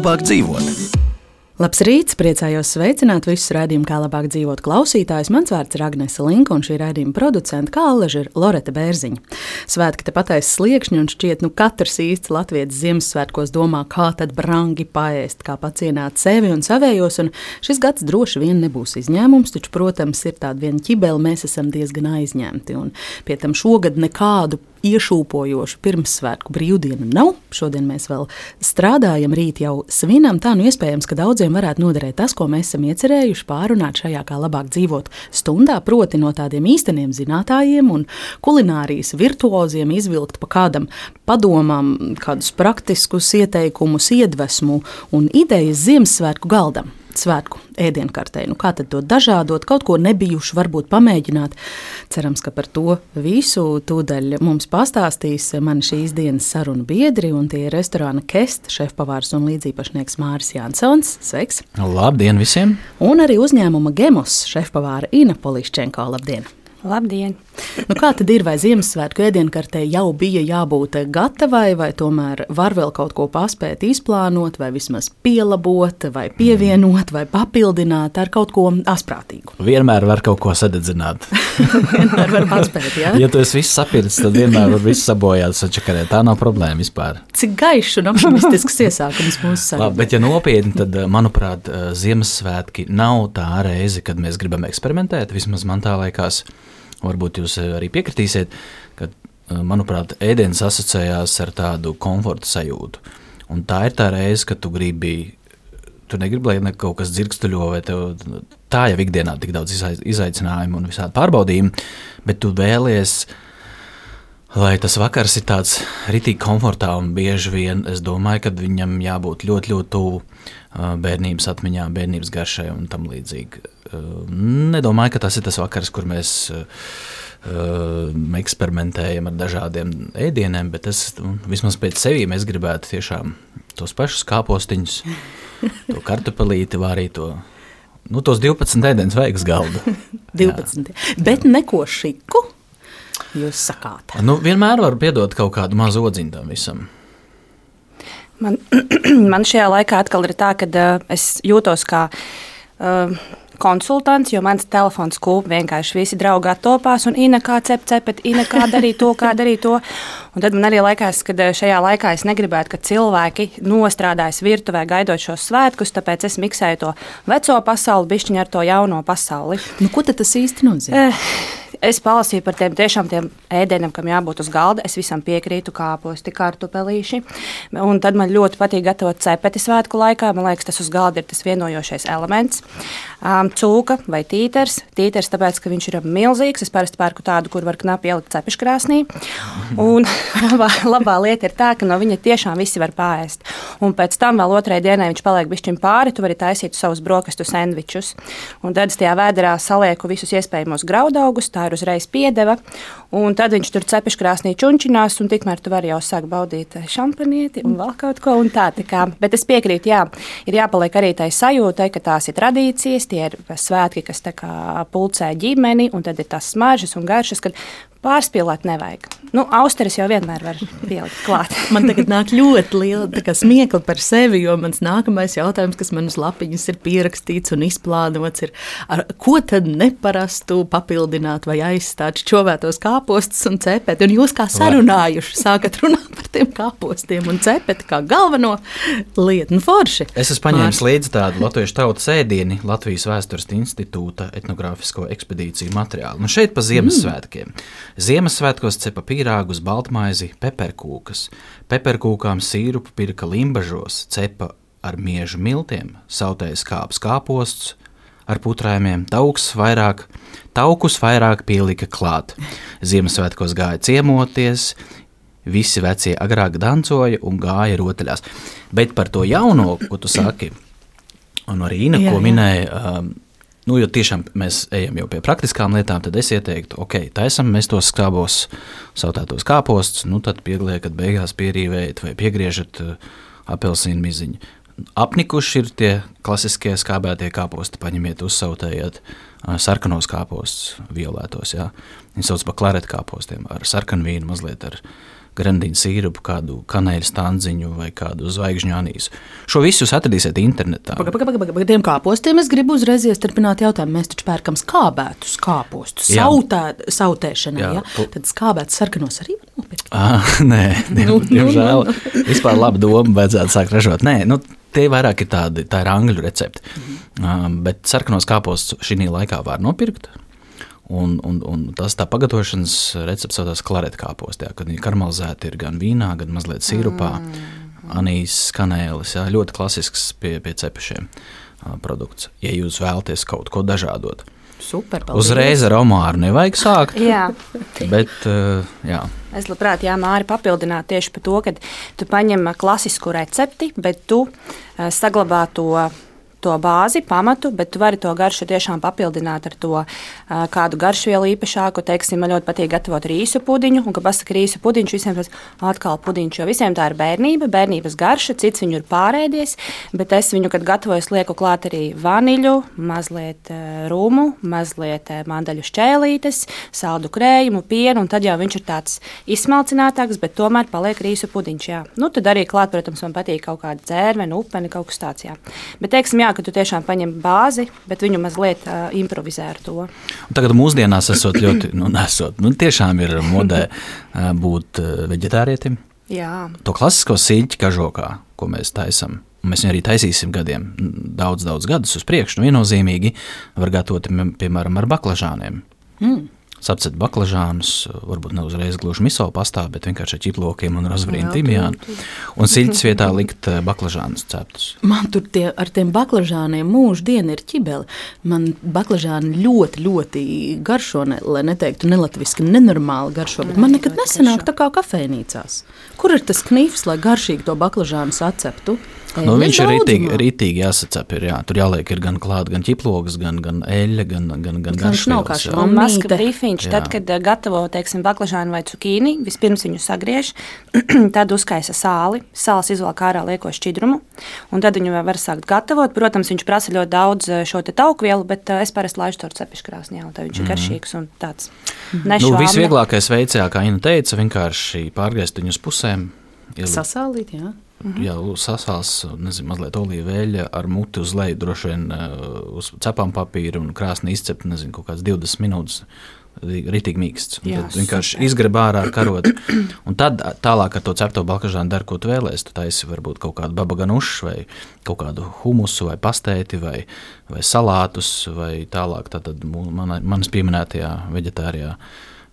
Labāk dzīvot? Labs rīts! Priecājos sveicināt visus raidījumu, kā labāk dzīvot klausītājus. Mans vārds ir Agnese Linka, un šī raidījuma producente, kā alaži, ir Loreta Bērziņa. Svētki te patais sliekšņi, un šķiet, nu katrs īsts latviečs Ziemassvētkos domā, kā tad brangi paēst, kā pacienāt sevi un savējos, un šis gads droši vien nebūs izņēmums, taču, protams, ir tāda viena ķibele, mēs esam diezgan aizņemti, un pie tam šogad nekādu iešūpojošu pirmssvētku brīvdienu nav. Šodien mēs vēl strādājam, rīt jau svinam. Tā nu iespējams, ka daudziem varētu noderēt tas, ko mēs esam iecerējuši pārunāt šajā kā labāk dzīvot stundā, proti no tādiem īsteniem zinātājiem un kulinārijas virtuoziem izvilkt pa kādam padomam, kādus praktiskus ieteikumus, iedvesmu un idejas Ziemassvētku galdam svētku ēdienkartē. Nu, kā tad to dažādot, kaut ko nebijuši, varbūt pamēģināt. Cerams, ka par to visu tūdaļ mums pastāstīs mani šīs dienas sarunu biedri, un tie ir restorāna Kest, šefpavārs un līdzīpašnieks Māris Jansons. Sveiks! Labdien visiem! Un arī uzņēmuma Gemos šefpavāra Ina Poliščenko. Labdien! Labdien! Nu, kā tad ir? Vai Ziemassvētku ēdienkartē jau bija jābūt gatavai, vai tomēr var vēl kaut ko paspēt izplānot, vai vismaz pielabot, vai pievienot, vai papildināt ar kaut ko asprātīgu? Vienmēr var kaut ko sadedzināt. vienmēr var paspēt, jā? Ja tu esi viss sapirts, tad vienmēr var viss sabojāt sačakarē. Tā nav problēma vispār. Cik gaišs un optimistisks iesākums mūsu sarunā. Bet, ja nopietni, tad, manuprāt, Ziemassvētki nav tā reize, kad mēs gribam eksperimentēt. Vismaz man tā liekas varbūt jūs eh, arī piekritīsiet, ka, eh, manuprāt, ēdienas asociējās ar tādu komforta sajūtu. Un tā ir tā reize, kad tu gribi, tu negribi, lai kaut kas dzirkstuļo, vai tev tā jau ikdienā tik daudz izaicinājumu un visādi pārbaudījumu, bet tu vēlies, lai tas vakars ir tāds ritīgi komfortā un bieži vien es domāju, ka viņam jābūt ļoti, ļoti tuvu bērnības atmiņā, bērnības garšai un tam līdzīgi. Nedomāju, ka tas ir tas vakars, kur mēs eksperimentējam ar dažādiem ēdieniem, bet es nu, vismaz pēc sevis es gribētu tiešām tos pašus kāpostiņus, to kartupelīti, vārīto. Nu, tos 12 ēdienas vajag uz galda. 12. Bet neko šiku jūs sakāt. Nu, vienmēr var piedot kaut kādu mazu odziņu tam visam. Man, man šajā laikā atkal ir tā, ka uh, es jūtos kā uh, konsultants, jo mans telefons kūp vienkārši visi draugi attopās un ina kā cep cepet, ina kā darīt to, kā darīt to. Un tad man arī liekas, ka šajā laikā es negribētu, ka cilvēki nostrādājas virtuvē gaidot šos svētkus, tāpēc es miksēju to veco pasauli bišķiņu ar to jauno pasauli. Nu, ko tas īsti nozīmē? Eh, es palasīju par tiem tiešām tiem ēdieniem, kam jābūt uz galda. Es visam piekrītu, kāposti, kartupelīši. Un tad man ļoti patīk gatavot cepeti svētku laikā. Man liekas, tas uz galda ir tas vienojošais elements. Um, cūka vai tīters. Tīters, tāpēc, ka viņš ir milzīgs. Es parasti pērku tādu, kur var knapi ielikt cepeškrāsnī. Un labā, labā lieta ir tā, ka no viņa tiešām visi var pāriest. Un pēc tam vēl otrajai dienai viņš paliek bišķiņ pāri. Tu vari taisīt savus brokastu sandvičus. Un tad es tajā vēderā salieku visus iespējamos graudaugus. Tā ir uzreiz piedeva. Tad viņš tur cepeškrāsnī čunčinās, un tikmēr tu vari jau sākt baudīt šampanieti un vēl kaut ko tādu. Tā bet es piekrītu, jā, ir jāpaliek arī tai sajūtai, ka tās ir tradīcijas, tie ir svētki, kas pulcē ģimeni, un tad ir tās smaržas un garšas, kad Pārspīlēt nevajag. Nu, austeris jau vienmēr var pielikt klāt. man tagad nāk ļoti liela smiekla par sevi, jo mans nākamais jautājums, kas man uz lapiņas ir pierakstīts un izplānots, ir, ar ko tad neparastu papildināt vai aizstāt čovētos kāpostus un cepeti. Un jūs kā sarunājuši, sākat runāt par tiem kāpostiem un cepeti kā galveno lietu. Nu, forši. Es esmu paņēmis līdzi tādu latviešu tautas ēdienu, Latvijas vēstures institūta etnogrāfisko ekspedīciju materiālu. Nu, šeit pa Ziemassvētkiem. Mm. Ziemassvētkos cepa pīrāgus, baltmaizi, peperkūkas, peperkūkām sīrupu pirka limbažos, cepa ar miežu miltiem, sautējas kāps kāposts, ar putrājumiem, tauks vairāk, taukus vairāk pielika klāt. Ziemassvētkos gāja ciemoties, visi vecie agrāk dancoja un gāja rotaļās. Bet par to jauno, ko tu saki, un arī Ina, jā, ko minēja, um, Nu, jo tiešām mēs ejam jau pie praktiskām lietām, tad es ieteiktu, ok, taisam mēs tos skābos, sautētos kāpostus, nu tad piegliekat beigās pierīvējat vai piegriežat uh, apelsīnu miziņu. Apnikuši ir tie klasiskie skābētie kāposti, paņemiet, uzsautējiet uh, sarkanos kāpostus, violētos, jā. Viņi sauc par klareta kāpostiem, ar sarkanu vīnu, mazliet ar grandiņu sīrupu, kādu kanēļu standziņu vai kādu zvaigžņu anīsu. Šo visu jūs atradīsiet internetā. Paga, paga, paga, paga. Tiem kāpostiem es gribu uzreiz iestarpināt jautājumu. Mēs taču pērkam skābētus kāpostus, Jā. sautē, sautēšanai. Jā, Ja? pu- Tad skābētus sarkanos arī var nopirkt. Ah, nē, diem, Nu, nu, diemžēl. Vispār labi doma vajadzētu sākt ražot. Nē, nu, tie vairāk ir tādi, tā ir angļu recepte. Mhm. Um, bet sarkanos kāpostus šī laikā var nopirkt. Un, un, un tas tā pagatavošanas recepte saucās klarēta kāpostā, kad viņi karamelizēti ir gan vīnā, gan mazliet sīrupā, mm. anīs, kanēlis. Jā, ļoti klasisks pie, pie cepešiem produkts. Ja jūs vēlaties kaut ko dažādot, Super, paldies. uzreiz ar omāru nevajag sākt. Jā. Bet, uh, jā, Es labprāt, jā, Māri, papildinātu tieši par to, ka tu paņem klasisku recepti, bet tu uh, saglabā to. To bāzi, pamatu, bet tu vari to garšu tiešām papildināt ar to kādu garšvielu īpašāku. Teiksim, man ļoti patīk gatavot rīsu pudiņu, un, kad pasakā rīsu pudiņš, visiem tas atkal pudiņš, jo visiem tā ir bērnība, bērnības garša, cits viņu ir pārēdies, bet es viņu, kad gatavoju, lieku klāt arī vaniļu, mazliet rūmu, mazliet mandaļu šķēlītes, saldu krējumu, pienu, un tad jau viņš ir tāds izsmalcinātāks, bet tomēr paliek rīsu pudiņš. Jā. Nu, tad arī klāt, protams, man patīk kaut kāda dzērvena, upene, kaut kas tāds. Jā. Bet, teiksim, jā, ka tu tiešām paņem bāzi, bet viņu mazliet uh, improvizē ar to. Un Tagad mūsdienās esot ļoti, nu, nesot, nu, tiešām ir modē būt veģetārietim. Jā. To klasisko siļķu kažokā, ko mēs taisām, mēs viņu arī taisīsim gadiem, daudz, daudz gadus uz priekšu, nu, viennozīmīgi var gatavot, piemēram, ar baklažāniem. Mm. Sapcēt baklažānus, varbūt ne uzreiz gluži miso pastā, bet vienkārši ar ķiplokiem un rozvrīnu timjānu. Un siļķis vietā likt ā, baklažānus ceptus. Man tur tie, ar tiem baklažāniem mūžā diena ir ķibeli. Man baklažāni ļoti, ļoti garšo, ne, lai neteiktu nelatviski, nenormāli garšo. Bet man nekad nesanāk tā kā kafejnīcās. Kur ir tas knifs, lai garšīgi to baklažānu saceptu? Nu, viņš ir rītīgi, daudzumā. rītīgi jāsacep. Ir, jā. Tur jāliek ir gan klāt, gan ķiploks, gan, gan eļļa, gan, gan, gan Viņš nav kā mazs Omīte. brīfiņš, tad, kad eh, gatavo teiksim, baklažānu vai cukīni, vispirms viņu sagriež, tad uzkaisa sāli, sāls izvelk ārā lieko šķidrumu, un tad viņu var sākt gatavot. Protams, viņš prasa ļoti daudz eh, šo te tauku vielu, bet eh, es parasti laižu to cepeškrāsnī, un tad viņš ir garšīgs un tāds Nu, nešvābne. visvieglākais veids, kā Ina teica, vienkārši pārgriezt viņu uz pusēm. ielikt- Sasālīt, jā. Jā, sasās, nezinu, mazliet olīveļa ar muti uz leju, droši vien uh, uz cepām papīra un krāsni izcept, nezinu, kaut kāds 20 minūtes. Rītīgi mīksts. Jā, Tad vienkārši izgrib ārā ar karotu. Un tad tālāk ar to cepto balkažānu dari, ko tu vēlēsies. Tu taisi varbūt kaut kādu babaganušu vai kaut kādu humusu vai pastēti vai, vai salātus vai tālāk. Tad mū- mana- manas pieminētajā veģetārijā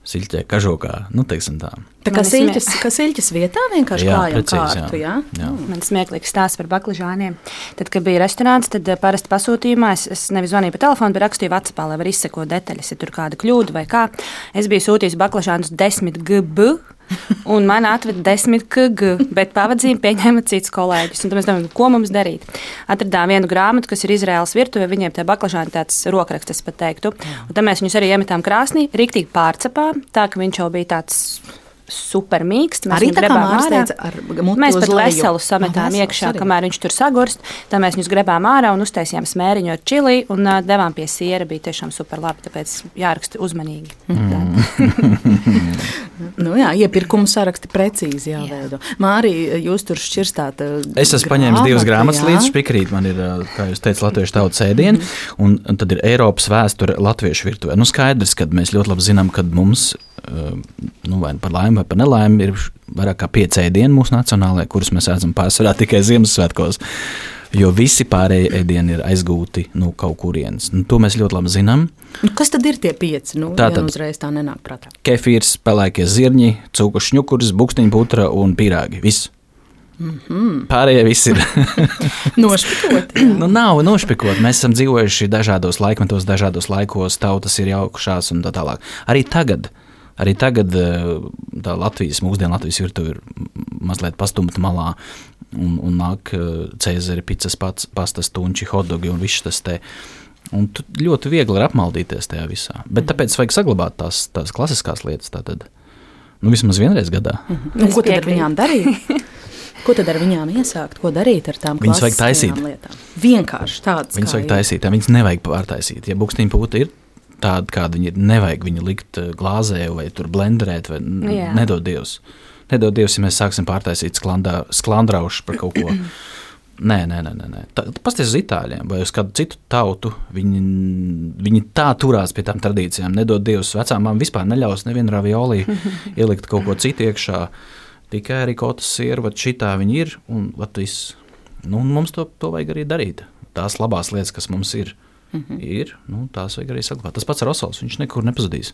siļķē kažokā, nu teiksim tā. Tā kā Man siļķis, kā siļķis vietā vienkārši Jā, klājam precīzi, kārtu, jā? jā. jā. Man ir smieklīgs stāsts par baklažāniem. Tad, kad bija restorāns, tad eh, parasti pasūtījumā es, es nevis zvanīju pa telefonu, bet rakstīju Vācijā, lai var izsekot detaļas, ja tur kāda kļūda vai kā. Es biju sūtījis baklažānus 10 gb. Un man atveda desmit kg, bet pavadzījumu pieņēma cits kolēģis. Tad mēs domājam, ko mums darīt. Atradām vienu grāmatu, kas ir Izraels virtuvē. Viņiem tie baklažāni tāds rokraksts, es pat teiktu. Un tad mēs viņus arī iemetām krāsnī, rīktīgi pārcepām, tā ka viņš jau bija tāds super mīksts. Mēs Arī tā kā grebām Māris ārā. teica, ar muti Mēs pat veselu sametām vesels iekšā, arī. kamēr viņš tur sagurst. Tad mēs viņus grebām ārā un uztaisījām smēriņu ar čili un uh, devām pie siera. Bija tiešām super labi, tāpēc jāraksta uzmanīgi. Nu, jā, iepirkuma saraksti precīzi jāveido. Mārija, jūs tur šķirstāt. uh, Es esmu paņēmis divas grāmatas jā. līdzi. Pikrīt, man ir, kā jūs teicat, latviešu tautas ēdienu, un, un tad ir Eiropas vēsture latviešu virtuvē. Nu, skaidrs, ka mēs ļoti labi zinām, ka mums, nu, vai par laimi, vai par nelaimi, ir vairāk kā pieci ēdieni mūsu nacionālajie, kurus mēs ēdam pārsvarā tikai Ziemassvētkos. Jo visi pārējie ēdieni ir aizgūti no nu, kaut kurienes. Nu, to mēs ļoti labi zinām. Nu, kas tad ir tie pieci? Nu, Tā tad- tad uzreiz tā nenāk prātā. Kefīrs, pelēkie zirņi, cūku šņukurs, bukstiņu putra un pīrāgi. Viss. Mm -hmm. Pārējie visi ir. Nošpikot. Nu, nav nošpikot. Mēs esam dzīvojuši dažādos laikmetos, dažādos laikos, tautas ir jaukušās un tā tālāk. Arī tagad. Arī tagad eh, tā Latvijas, mūsdienu Latvijas virtuve ir mazliet pastumta malā, un, un nāk eh, cēzari, picas, pats, pastas, tunči, hotdogi un viss tas te. Un tu ļoti viegli ir apmaldīties tajā visā. Bet tāpēc vajag saglabāt tās, tās klasiskās lietas. Tātad. Nu, vismaz vienreiz gadā. Nu, Es ko tad ar viņām darīt? Ko tad ar viņām iesākt? Ko darīt ar tām Viņas vajag taisīt. lietām? Vienkārši tādas. Viņas kā vajag ir. taisīt, viņas nevajag pārtaisīt. Ja bukstīņa pūta ir tāda, kāda viņi ir. Nevajag viņu likt eh, glāzē vai tur blenderēt, vai Jā. nedod Dievs. Nedod Dievs, ja mēs sāksim pārtaisīt sklandā, sklandraušu par kaut ko. Nē, nē, nē. nē. Pastāstiet uz itāļiem vai uz kādu citu tautu. Viņi, viņi tā turās pie tām tradīcijām. Nedod Dievs, vecām man vispār neļaus nevienu ravioli ielikt kaut ko citu iekšā. Tikai arī kaut kas ir, vai šitā viņi ir. Un, vat, nu, un mums to, to vajag arī darīt. Tās labās lietas, kas mums ir, mm -hmm. ir nu, tās vajag arī saglabāt. Tas pats Rosols, viņš nekur nepazudīs.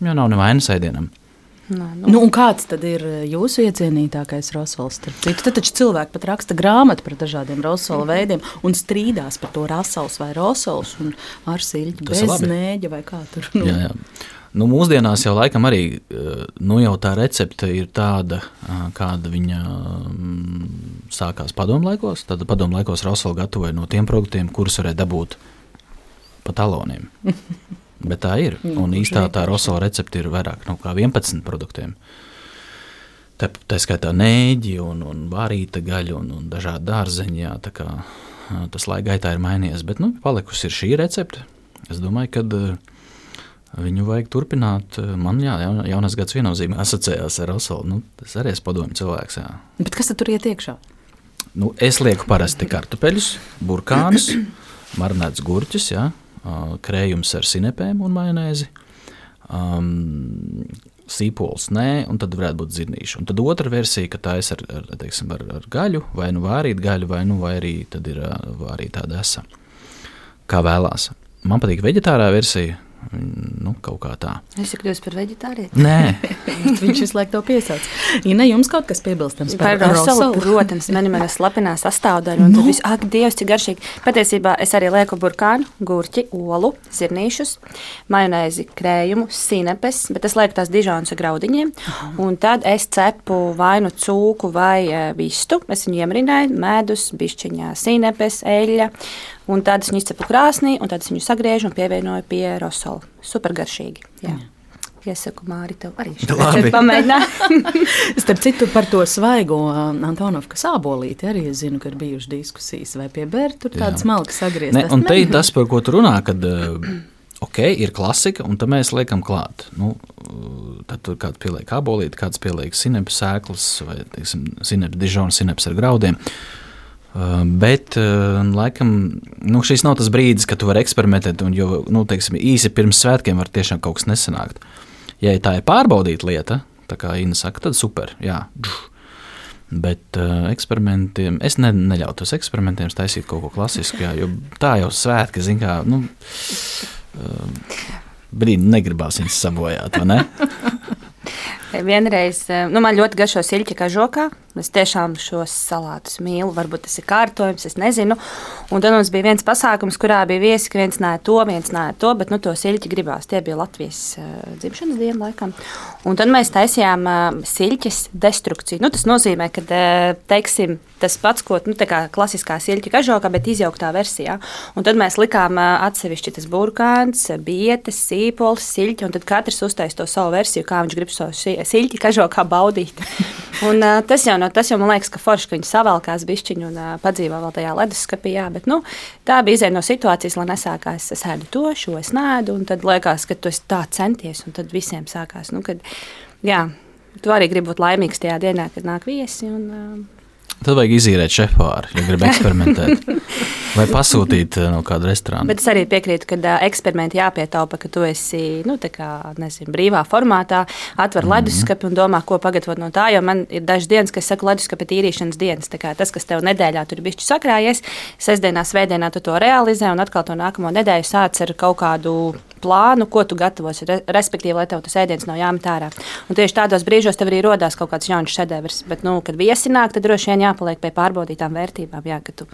Viņam jau nav nevainas ēdienam. Nā, Nu, nu, un kāds tad ir jūsu iecienītākais starp citu? Tad taču cilvēki pat raksta grāmatu par dažādiem rosola veidiem un strīdās par to rasels vai rosols un ar ir bez nēģa vai kā tur. Nu. Jā, jā. Nu, mūsdienās jau laikam arī eh, nu, jau tā recepte ir tāda, eh, kāda viņa mm, sākās padomu laikos. Tad padomu laikos Rosela gatavoja no tiem produktiem, kurus varēja dabūt pa taloniem. Bet tā ir. Jā, Un īstā tā. Rosela recepte ir vairāk no kā 11 produktiem. Tā, tā skaitā nēģi un, un vārīta gaļa un, un dažādi dārzeņi. Jā, kā, tas laika gaitā ir mainījies. Bet nu, palikusi ir šī recepte. Es domāju, ka viņu vajag turpināt. Man jā, jaun- jaunais gads viennozīmīgi asociējās ar Rosolu. Nu, tas arī ir padomju cilvēks. Jā. Bet kas tur iet iekšā? Nu, es lieku parasti kartupeļus, burkānus, marinētus gurķus, jā, krējums ar sinepēm un majonēzi. Um, Sīpols, nē, un tad varētu būt zirnīši. Un tad otra versija, ka tā ir ar, ar, teiksim, ar, ar gaļu, vai nu vārīt gaļu, vai, nu, vai arī, ir arī tāda esa. Kā vēlās. Man patīk vegetārā versija, nu, kaut kā tā. Es esmu kļuvusi par veģetārieti. Nē, Viņš visu laiku to piesauc. Ina, jums kaut kas piebilstams Par par rosolu, rosolu? protams, man ir mana slapenā sastāvdaļa. Un tad viss, ak, Dievs, cik garšīgi. Patiesībā es arī lieku burkānu, gurķi, olu, zirnīšus, majonēzi, krējumu, sinepes, bet es lieku tās dižonas ar graudiņiem. Un tad es cepu vai nu cūku vai e, vistu. Es viņu iemarināju, medus, bišķiņā, sinepes, eļļa. Un tad es viņu izcepu krāsnī, un tad es viņu sagriežu un pievienoju pie rosola. Super garšīgi. Jā. Iesaku, Māri, tev arī Labi. pamēģināt. Starp citu, par to svaigo uh, Antonovka sābolīti arī es zinu, ka ir bijušas diskusijas, vai pie bērta tur tādas Jā. malkas sagrieztas. Ne, un te ir tas, par ko tu runā, kad uh, okay, ir klasika, un tad mēs liekam klāt. Nu, uh, tad tur kāds pieliek abolīti, kāds pieliek sinepes sēklas vai sinepes dižona, sinepes ar graudiem. Uh, bet, uh, laikam, nu, šis nav tas brīdis, kad tu vari eksperimentēt, un jo nu, teiksim, īsi pirms svētkiem var tiešām kaut kas nesanākt. Ja tā ir pārbaudīta lieta, tā kā Inna saka, tad super. Jā. Bet uh, eksperimentiem es ne, neļautu tos eksperimentiem taisīt kaut ko klasisku, jā, jo tā jau svētki, zin kā, nu, uh, brīdi negribās viņas sabojāt, ne? Vienreiz eh, nu, man ļoti garšo siļķa kažokā. Es tiešām šos salātus mīlu. Varbūt tas ir kārtojums, es nezinu. Un tad mums bija viens pasākums, kurā bija viesi, ka viens nē, to, viens nē, to, bet nu, to siļķi gribās. Tie bija Latvijas uh, dzimšanas diena laikam. Un tad mēs taisījām siļķes destrukciju. Nu, tas nozīmē, ka teiksim, tas pats, ko nu, klasiskā siļķa kažokā, bet izjauktā versijā. Un tad mēs likām atsevišķi tas burkāns, bietes, sīpols, siļķi, un tad katrs uztais to savu versiju, kā viņš grib to si- siļķi kažokā baudīt. Un, uh, tas, jau, no, tas jau man liekas, ka forši, ka viņi savalkās bišķiņu un uh, padzīvo vēl tajā leduskapī. Jā, bet, nu, tā bija izēja no situācijas, lai nesākās, es ēdu to, šo es nēdu, un tad liekas, ka tu tā centies, un tad visiem sākās. Nu, kad, jā, tu arī gribi būt laimīgs tajā dienā, kad nāk viesi. Un, uh, Tad vajag izīrēt šefpāri, ja grib eksperimentēt. Vai pasūtīt eh, no kāda restorāna. Bet es arī piekrītu, ka uh, eksperimenti jāpietaupa, ka tu esi nu, kā, nezinu, brīvā formātā, atver mm -hmm. leduskapi un domā, ko pagatavot no tā. Jo man ir dažas dienas, kas saka, leduskapa tīrīšanas dienas. Tas, kas tev nedēļā tur bijis sakrājies, sestdienā, svētdienā tu to realizē un atkal to nākamo nedēļu sāc ar kaut kādu plānu, ko tu gatavosi, re, respektīvi, lai tev tas ēdiens nav jāmet ārā. Un tieši tādos brīžos tev arī rodās kaut kāds jauns šedevrs. Bet, nu, kad viesi nāk, tad droši vien jāpaliek pie pārbaudītām vērtībām. Jā, ka tu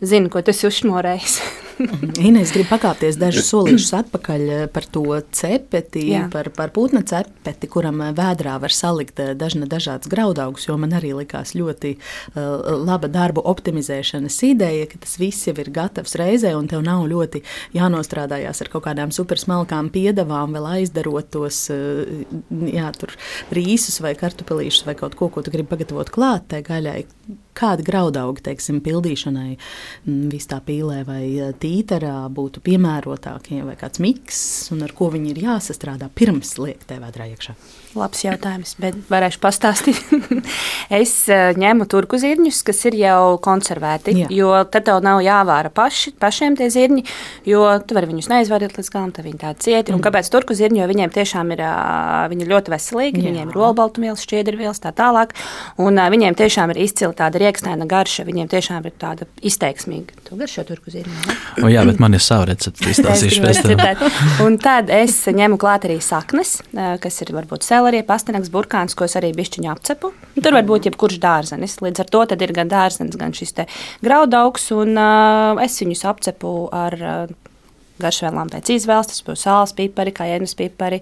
zini, ko tu esi uzšmorējis. Ines grib pakāpties dažus solīšus atpakaļ eh, par to cepeti, Jā. par, par putna cepeti, kuram eh, vēdrā var salikt eh, dažna dažādas graudaugus, jo man arī likās ļoti uh, laba darbu optimizēšanas ideja, ka tas viss jau ir gatavs reizē, un tev nav ļoti jānostrādājās ar kaut kādām supersmalkām piedevām, vēl aizdarot tos uh, jā, rīsus vai kartupelīšus vai kaut ko, ko tu gribi pagatavot klāt tai gaļai. Kāda graudauga teiksim, pildīšanai mm, vistā pīlē vai eh, tītarā būtu piemērotākie, vai kāds miks, un ar ko viņi ir jāsastrādā pirms liekt tajā vētrā iekšā? Labs jautājums, bet varēšu pastāstīt. es uh, ņemu turku zirņus, kas ir jau konservēti, Jā. jo tad tev nav jāvāra paši, pašiem tie zirņi, jo tu vari viņus neizvārīt līdz galam, tad viņi tādi cieti. Mm. Un kāpēc turku zirņi, jo viņiem tiešām ir, uh, viņi ļoti veselīgi, Jā. viņiem ir olbaltumvielas, šķiedrvielas, tā tālāk, un uh, viņiem tiešām ir izcila tāda riekstaina garša, viņiem tiešām ir tāda izteiksmīga. Tu garšo turku ne? O jā, bet man ir sava recepte, izstāstīšu pēc tam. Un tad es ņemu klāt arī saknes, kas ir varbūt arī pastanaks, burkāns, ko es arī bišķiņu apcepu. Tur var būt jebkurš dārzenis. Līdz ar to ir gan dārzenis, gan šis graudaugs, un uh, es viņus apcepu ar. Uh, garšvielām pēc izvēles. Tas būs sāls, pipari, kājienas pipari,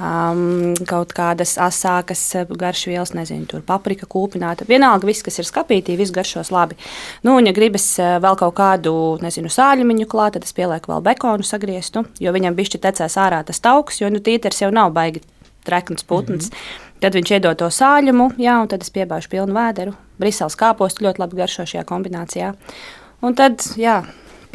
um, kaut kādas asākas garšvielas, nezinu, tur paprika kūpināta. Vienalga, viss, kas ir skapītī, viss garšos labi. Nu, un, ja gribas vēl kaut kādu, nezinu, sāļumiņu klāt, tad es pielieku vēl bekonu sagrieztu, jo viņam bišķi tecēs ārā tas tauks, jo nu, tīters jau nav baigi trekns putns. Mm -hmm. Tad viņš iedod to sāļumu, jā, un tad es piebāžu pilnu vēderu. Briseles kāpostu ļoti labi garšo šajā kombinācijā. Un tad, jā,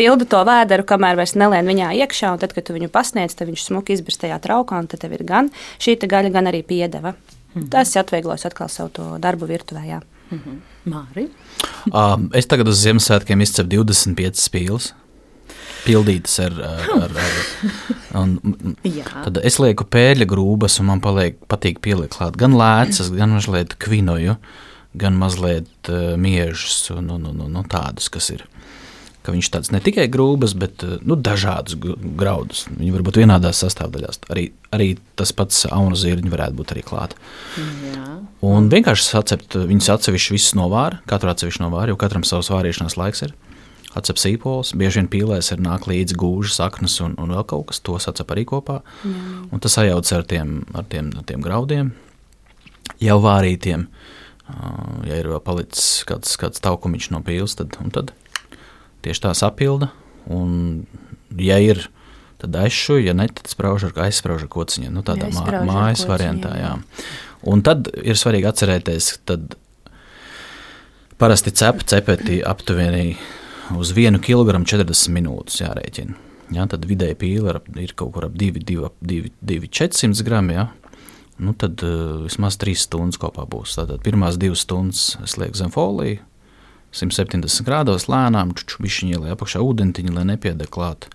pildu to vēderu, kamēr vairs nelien viņā iekšā, un tad, kad tu viņu pasniedz, tad viņš smuki izbrist tajā traukā, un tad tev ir gan šī gaļa, gan arī piedeva. Mm -hmm. Tas atvieglos atkal savu darbu virtuvē. Jā. Mm -hmm. Māri? um, es tagad uz Ziemassvētkiem izcepu 25 spīles pildītas ar. ar, ar, ar un, tad es lieku pēļa grūbas, un man paliek, patīk pielikt klāt gan lēcas, gan mazliet kvinoju, gan mazliet uh, miežus un, un, un, un, un tādus, kas ir. Ka viņš tāds ne tikai grūbas, bet nu, dažādus graudus. Viņi var būt vienādās sastāvdaļās. Arī, arī tas pats aunu zirņš varētu būt arī klāts. Un vienkārši sacept, viņus atsevišķi visus novāra, katru atsevišķu novāra, jo katram savs vārīšanās laiks ir atcep sīpols, bieži vien pīlēs ir nāk līdzi gūžas, saknes un, un vēl kaut kas, tos atcep arī kopā. Mm. Un tas sajauc ar tiem, ar tiem, ar tiem graudiem, jau vārītiem. Ja ir vēl palicis kāds, kāds taukumiņš no pīles, tad, tad tieši tā sapilda. Un, ja ir, tad aizšu, ja ne, tad sprauž ar, aizsprauž ar kociņu. Nu, tādā mā, mājas variantā, jā. Un tad ir svarīgi atcerēties, tad parasti cep cepeti aptuveni uz 1 kg 40 minūtes jārēķina. Ja, tad vidēji pīle ir kaut kur ap 2,400 gramu. Ja. Nu, tad uh, vismaz 3 stundas kopā būs. Tātad pirmās 2 stundas es lieku zem foliju, 170 grādos lēnām, čučubišķiņi ielēja apakšā ūdentiņu, lai nepiedeg klāt.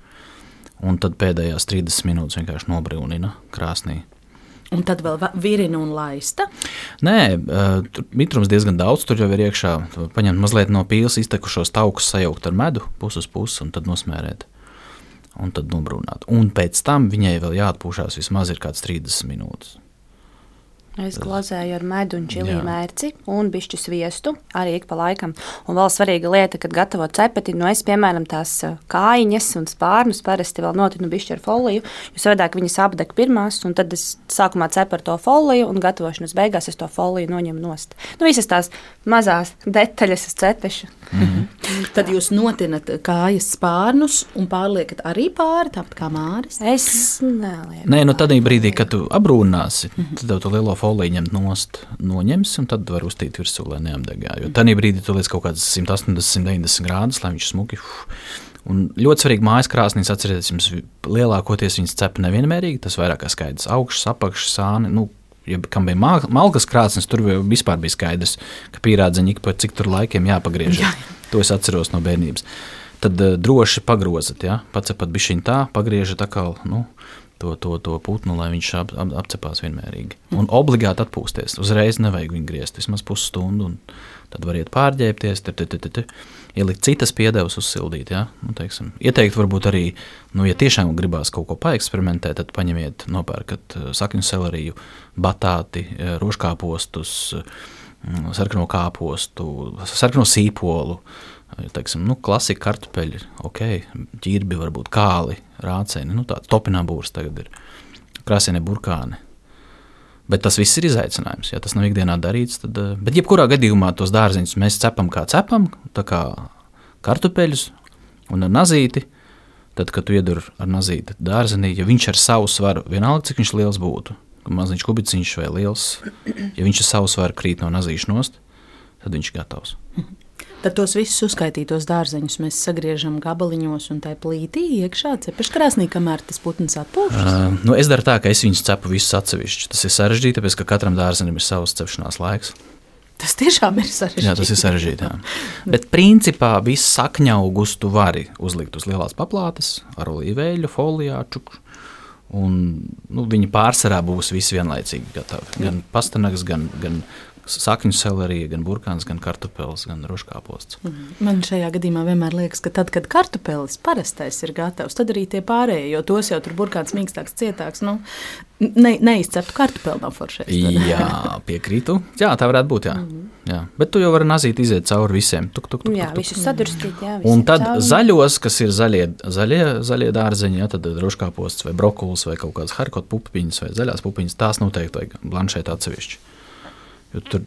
Un tad pēdējās 30 minūtes vienkārši nobrīvina krāsnī. Un tad vēl virina un laista? Nē, tur mitrums diezgan daudz. Tur jau ir iekšā. Paņemt mazliet no pīles iztekušos taukus, sajaukt ar medu, pusi uz pusi, un tad nosmērēt. Un tad nobrūnāt. Un pēc tam viņai vēl jāatpūšās vismaz ir kāds 30 minūtes. Es glazēju ar medu un čili mērci un bišķi sviestu arī ik pa laikam. Un vēl svarīga lieta, kad gatavo cepeti, nu es, piemēram, tās kājiņas un spārnus parasti vēl notinu bišķi ar foliju, jo savādāk viņas apdeg pirmās, un tad es sākumā cepu ar to foliju un gatavošanas beigās es to foliju noņemu nost. Nu, visas tās mazās detaļas uz cepešu. Mm -hmm. tad jūs notinat kājas spārnus un pārliekat arī pāri, tāpat kā māris? Es nelieku. Nē, nu tad brīdī, kad tu abrūnāsi, mm -hmm. tad tev to lielo foliju foliju ņemt nost, noņems, un tad var uztīt virsū, lai neapdegā. Jo tajā brīdī tu liec kaut kādas 180, 190 grādus, lai viņš smuki. Un ļoti svarīgi mājas krāsnīs atcerieties, jums lielākoties viņas cep nevienmērīgi, tas vairāk kā skaidrs. Augšas, apakšas, sāni. Nu, ja kam bija mal malkas krāsnes, tur vispār bija skaidrs, ka pīrādziņi ik pa cik tur laikiem jāpagriež. Jā. To es atceros no bērnības. Tad uh, droši pagrozat, ja? pacepat bišķiņu tā, pagriežat atkal. Nu, to, to, to putnu, lai viņš ap, ap, apcepās vienmērīgi. Un obligāti atpūsties. Uzreiz nevajag viņu griezt vismaz pusstundu, un tad variet pārģērbties, te, te, te, te, te. ielikt citas piedevas, uzsildīt. Ja? Nu, teiksim. Ieteikt varbūt arī, nu, ja tiešām gribās kaut ko paeksperimentēt, tad paņemiet, nopērkat eh, sakņu seleriju, batāti, eh, rožkāpostus, mm, sarkano kāpostu, sarkano sīpolu. Teiksim, nu, klasika kartupeļi, ok, ķirbi, varbūt kāli, rācēni, nu, tāda topinā būrs tagad ir, krāsainie burkāni. Bet tas viss ir izaicinājums. Ja tas nav ikdienā darīts, tad. Eh, bet, jebkurā gadījumā, tos dārziņus mēs cepam kā cepam, tā kā kartupeļus un ar nazīti. Tad, kad tu iedur ar nazīti dārzenī, ja viņš ar savu svaru, vienalga cik viņš liels būtu, maziņš kubiciņš vai liels, ja viņš ar savu svaru krīt no nazīša nost, tad viņš ir gatavs. Tad tos visus uzskaitītos dārzeņus mēs sagriežam gabaliņos un tā plītī iekšā cepeškrāsnī, kamēr tas putns atpūšas. Uh, nu es daru tā, ka es viņus cepu visus atsevišķi. Tas ir sarežģīti, tāpēc ka katram dārzenim ir savs cepšanās laiks. Tas tiešām ir sarežģīti. Jā, tas ir sarežģīti. Jā. Bet principā visu sakņaugus tu vari uzlikt uz lielās paplātes ar olīveļu, folijā, čukšu. Un, nu, viņi pārsvarā būs visi vienlaicīgi gatavi. Gan pastanagas, gan, gan sakņu selerija, gan burkāns, gan kartupeļs, gan rožkāposts. Mm. Man šajā gadījumā vienmēr liekas, ka tad, kad kartupeļs parastais ir gatavs, tad arī tie pārējie, jo tos jau tur burkāns mīkstāks, cietāks. Nu, ne, neizceptu kartupeli nav foršais. Jā, piekrītu. Jā, tā varētu būt. Jā. Mm -hmm. jā. Bet tu jau vari nazīt iziet cauri visiem. Tuk, tuk, tuk, jā, tuk, visus sadurstīt. Jā, un tad cauri. zaļos, kas ir zaļie, zaļie, zaļie dārzeņi, jā, tad rožkāposts vai brokolis vai kaut kādas harkot pupiņas vai zaļās pupiņas, tās noteikti vajag blanšēt atsevišķi. Jo tur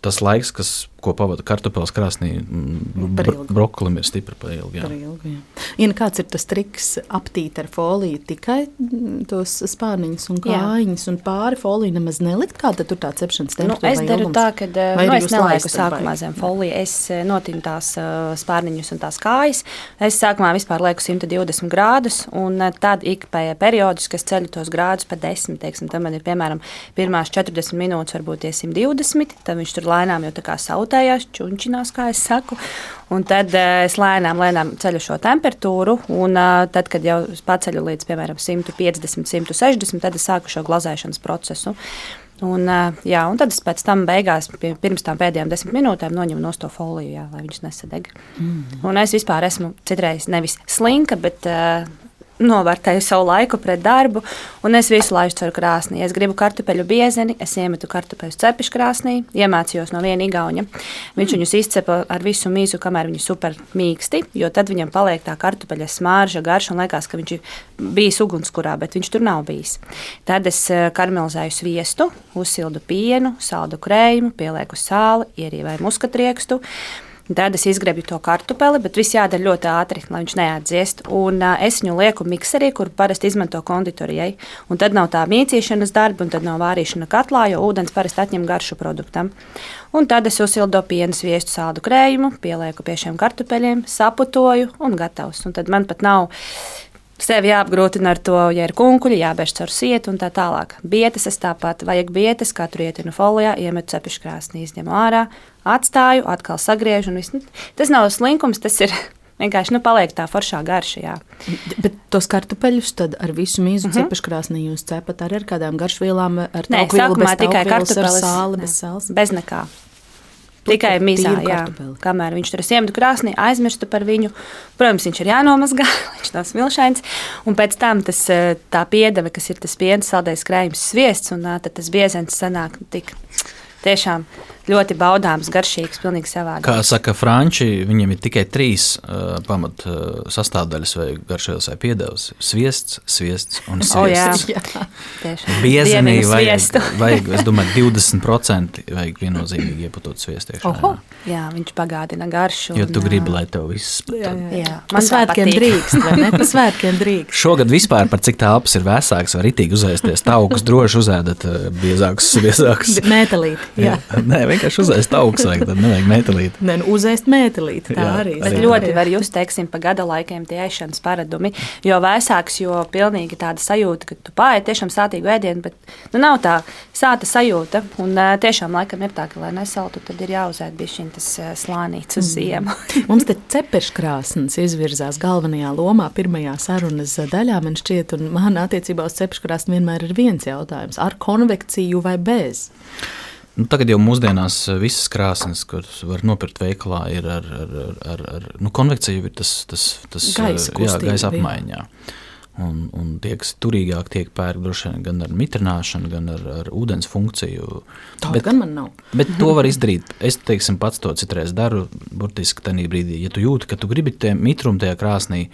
tas laiks, kas, ko pavada kartupeļs krāsnī, mm, bro, brokolim ir stipri par ilgu. Jā. Par ilgu jā. Ja kāds ir tas triks aptīt ar foliju tikai tos spārniņus un kājiņus, un pāri foliju nemaz nelikt, kā tad tur tā cepšanas nu, temperatūra? Nu, es daru tā, ka nu, es nelieku sākumā zem foliju, es notinu tās uh, spārniņus un tās kājas. Es sākumā vispār lieku 120 grādus, un tad ik pēc periodus, kas ceļu tos grādus pa 10, teiksim, tam man ir piemēram pirmās 40 minūtes, varbūt tie 120, tad viņš tur lēnām jau tā kā sautējās, čunčinās, kā es saku. Un tad uh, es lēnām, lēnām ceļu šo temperatūru, un uh, tad, kad jau paceļu līdz piemēram 150, 160, tad es sāku šo glazēšanas procesu. Un, uh, jā, un tad es pēc tam beigās, pirms tam pēdējām desmit minūtēm, noņemu no to foliju, jā, lai viņš nesadeg. Mm. Un es vispār esmu citreiz nevis slinka, bet uh, novērtēju savu laiku pret darbu, un es visu laiku ceru krāsnī. Es gribu kartupeļu biezeni, es iemetu kartupeļu cepišu krāsnī, iemācījos no viena igauņa. Viņš viņus izcepa ar visu mīzu, kamēr viņi super mīksti, jo tad viņam paliek tā kartupeļa smārža, garša, un liekas, ka viņš ir bijis ugunskurā, bet viņš tur nav bijis. Tad es eh, karamelizēju sviestu, uzsildu pienu, saldu krējumu, pielieku sāli, ierīvēju muskatriekstu. Tad es izgriebu to kartupeli, bet viss jādara ļoti ātri, lai viņš neatdziest. Un uh, es viņu lieku mikserī, kur parasti izmanto konditorijai. Un tad nav tā mīcīšanas darba, un tad nav vārīšana katlā, jo ūdens parasti atņem garšu produktam. Un tad es uzsildu pienu sviestu sādu krējumu, pielieku pie šiem kartupeļiem, saputoju un gatavs. Un tad man pat nav sevi jāapgrūtina ar to, ja ir kunkuļi, jābēž caur sietu un tā tālāk. Bietas es tāpat vajag bietas, katru ietinu folijā, iemetu cepišu krāsnī, izņemu ārā, atstāju, atkal sagriežu. Nu, tas nav slinkums, tas ir vienkārši nu, paliek tā foršā garša. Jā. Bet tos kartupeļus tad ar visu mīzu mm -hmm. cepeškrāsnī jūs cepat arī ar kādām garšvielām, ar Nē, sākumā tikai kartupeļus, ar sāli, bez sāls? Bez nekā. Tikai mizā, jā, kamēr viņš tur iemetu krāsnī, aizmirstu par viņu. Protams, viņš ir jānomazgā, viņš nav smilšains. Un pēc tam tas, eh, tā piedeve, kas ir tas piens, saldējs krējums, sviests, un tad tas biezens sanāk tik tiešām ļoti baudāms, garšīgs, pilnīgi savādāk. Kā saka Franči, viņiem ir tikai trīs uh, pamat uh, sastāvdaļas vai garšvielas vai piedevs - sviests, sviests un sviests. O, jā, jā. Biezenī vajag, vajag, es domāju, 20% vajag viennozīmīgi ieputot sviestu iekšā. Oho. Jā, viņš pagādina garšu. Jo tu un, gribi, lai tev viss jā, jā. jā. Man svētkiem drīkst, vai ne? Pa svētkiem drīkst. Šogad vispār par cik tā apsis ir vēsāks, var itīgi uzēsties. Taukus droši uzēdat biezākus, biezākus. Mētelīt, jā. jā. Nē, vienkārši uzēst augs, vajag, tad nevajag mētelīt. Nē, nu, uzēst mētelīt, tā jā, arī. Bet arī. ļoti var just, teiksim, pa gada laikiem tie ēšanas paradumi, jo vēsāks, jo pilnīgi tāda sajūta, ka tu pārēji tiešām sātīgu ēdienu, bet nu, nav tā sāta sajūta, un tiešām laikam ir tā, ka, lai nesaltu, tad ir jāuzēt bišķiņ tas slānīts uz mm. ziemu. Mums te cepeškrāsnes izvirzās galvenajā lomā pirmajā sarunas daļā, man šķiet, un man attiecībā uz cepeškrāsni vienmēr ir viens jautājums - ar konvekciju vai bez? Nu, tagad jau mūsdienās eh, visas krāsnes, kuras var nopirkt veikalā, ir ar, ar, ar, ar nu, konvekciju, ir tas, tas, tas gaisa, jā, gaisa apmaiņā. Un, un tie, kas turīgāk tiek pērk droši vien gan ar mitrināšanu, gan ar, ar ūdens funkciju. Tā bet, gan man nav. Bet to var izdarīt. Es teiksim, pats to citreiz daru. Burtiski tajā brīdī, ja tu jūti, ka tu gribi tie mitrumu tajā krāsnī,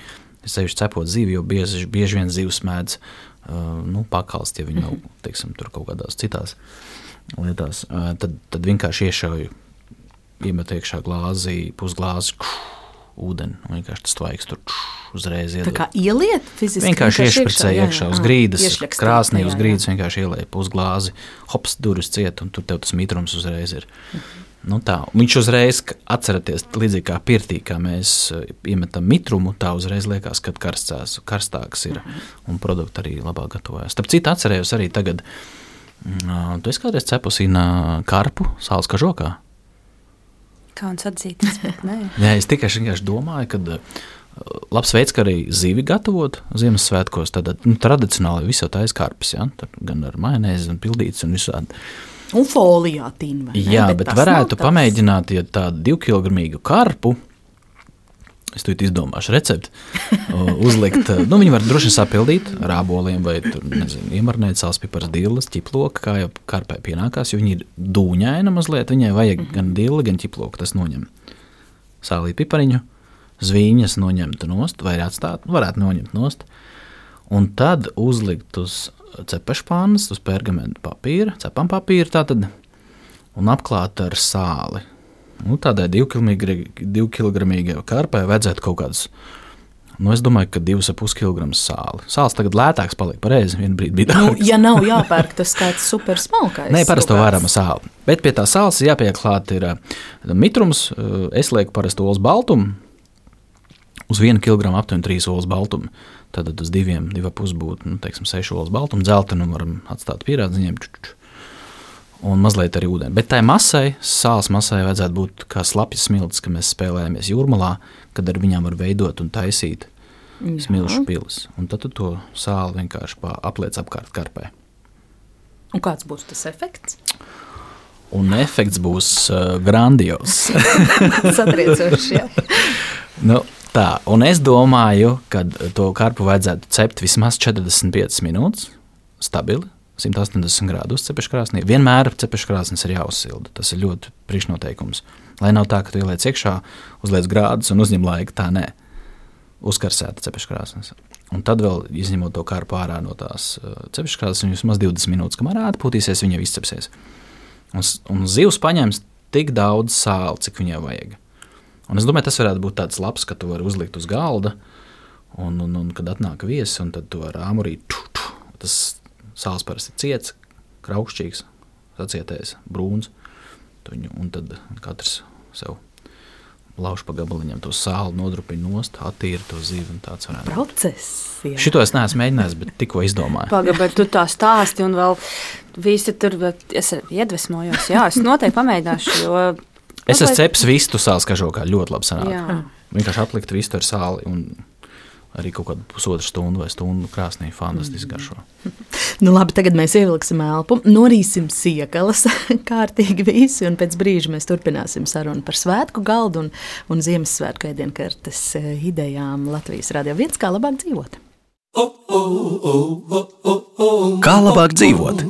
es sevišķi cepot zīvi, jo bieži, bieži vien zivs mēdz uh, nu, pakalst, ja viņi nav teiksim, tur kaut kādās citās. Uh, lietās, tad, tad vienkārši iešauju, iemet iekšā glāzī, pusglāzi. ūdeni. un Vienkārši tas tvaiks tur uzreiz Tā iedod. kā ieliet fiziski. Vienkārši iešpricē iekšā uz grīdas, krāsnī uz grīdas vienkārši ieliek uz glāzi, hops, durvis ciet, un tur tev tas mitrums uzreiz ir. Nu tā, viņš uzreiz, atceraties, līdzīgi kā pirtī, kā mēs iemetam mitrumu, tā uzreiz liekas, ka karstās, karstāks ir un produkti arī labāk gatavojas. Starp citu, atcerējos arī tagad, ā, tu esi kādreiz cepusi na karpu sāls kažokā? Kā un atzīties, bet nē. Jā, es tikai vienkārši domāju, ka labs veids, kā arī zivi gatavot Ziemassvētkos, tad nu, tradicionāli visu tā aizkārpes, ja? Tad gan ar majonēzi un pildītas un visādi. Un folijā tīna. Jā, bet, bet varētu pamēģināt, ja tādu divkilogramīgu karpu. Es tur izdomāšu recepti. Uzlikt, nu, viņi var droši sapildīt ar āboliem, vai iemarnēt sāls, pipars, dīles, ķiploku, kā jau karpai pienākās, jo viņi ir dūņaina mazliet. Viņai vajag gan dīli, gan ķiploku. Tas noņem sālīt pipariņu, zvīņas noņemt nost, vai atstāt, varētu noņemt nost. Un tad uzlikt uz cepešpānas, uz pergamentu papīra, cepam papīra tātad, un apklāt ar sāli. Nu, tādai divkilogramīgai karpai vajadzētu kaut kādus, nu, es domāju, ka divus ap puskilograms sāli. Sāls tagad lētāks paliek pareizi, vienu brīdi bija Nu, dārgs. ja nav jāpērk tas kāds super smalkais. Nē, parasti to varam sāli. Bet pie tā sāls jāpiek klāt ir uh, mitrums. uh, Es lieku parasti olas baltumu. Uz vienu kilogramu aptuveni trīs olas baltumu. Tad uz diviem, divi pus būtu, nu, teiksim, seši olas baltumu. Dzeltenu varam atstāt pierādziņiem. ču, ču, ču. Un mazliet arī ūdeni. Bet tai masai, sāls masai, vajadzētu būt kā slapjas smilts, kad mēs spēlējamies jūrmalā, kad ar viņām var veidot un taisīt Jā. smilšu pilis. Un tad tu to sāli vienkārši apliec apkārt karpē. Un kāds būs tas efekts? Un efekts būs uh, grandios. Satriecoši. jā. nu, tā, un es domāju, ka to karpu vajadzētu cept vismaz 45 minūtes, stabili. 180 grādos cepeškrāsnī. Vienmēr cepeškrāsnis ir jāuzsilda. Tas ir ļoti priekšnoteikums. Lai nav tā, ka tu ieliec iekšā, uzliec grādus un uzņem laiku. Tā nē, uzkarsēta cepeškrāsnis. Un tad vēl izņemot to karpu ārā no tās uh, cepeškrāsnes, viņa vismaz 20 minūtes, kamēr atpūtīsies, viņa izcepsies. Un, un zivs paņems tik daudz sāli, cik viņai vajag. Un es domāju, tas varētu būt tāds labs, ka tu vari uzlikt uz galda, un, un, un kad atnāk viesis, un tad tu vari āmurīt. Tu, tu, tas sāls parasti ciets, kraukšķīgs, sacietējis, brūns. Un tad katrs sev lauž pa gabaliņam to sāli, nodrupina nost, attīra to zivi. tāds varētu būt. Process. jā. Šito es neesmu mēģinājis, bet tikko izdomāju. Pagaidām, bet tu tā stāsti, un vēl visi tur bet es iedvesmojos. Jā, es noteikti pamēģināšu. Jo, Es esmu cepis vistu sāls kažokā, ļoti labi sanāk. Jā. Vienkārši aplikt vistu ar sāli un arī kaut kādu pusotru stundu vai stundu krāsnī. Fantastiski garšo. Nu, labi, tagad mēs ievilksim elpu, norīsim siekalas kārtīgi visi, un pēc brīža mēs turpināsim sarunu par svētku galdu un, un Ziemassvētku ēdienkartes eh, idejām Latvijas radio viens, kā labāk dzīvot. Kā labāk dzīvot?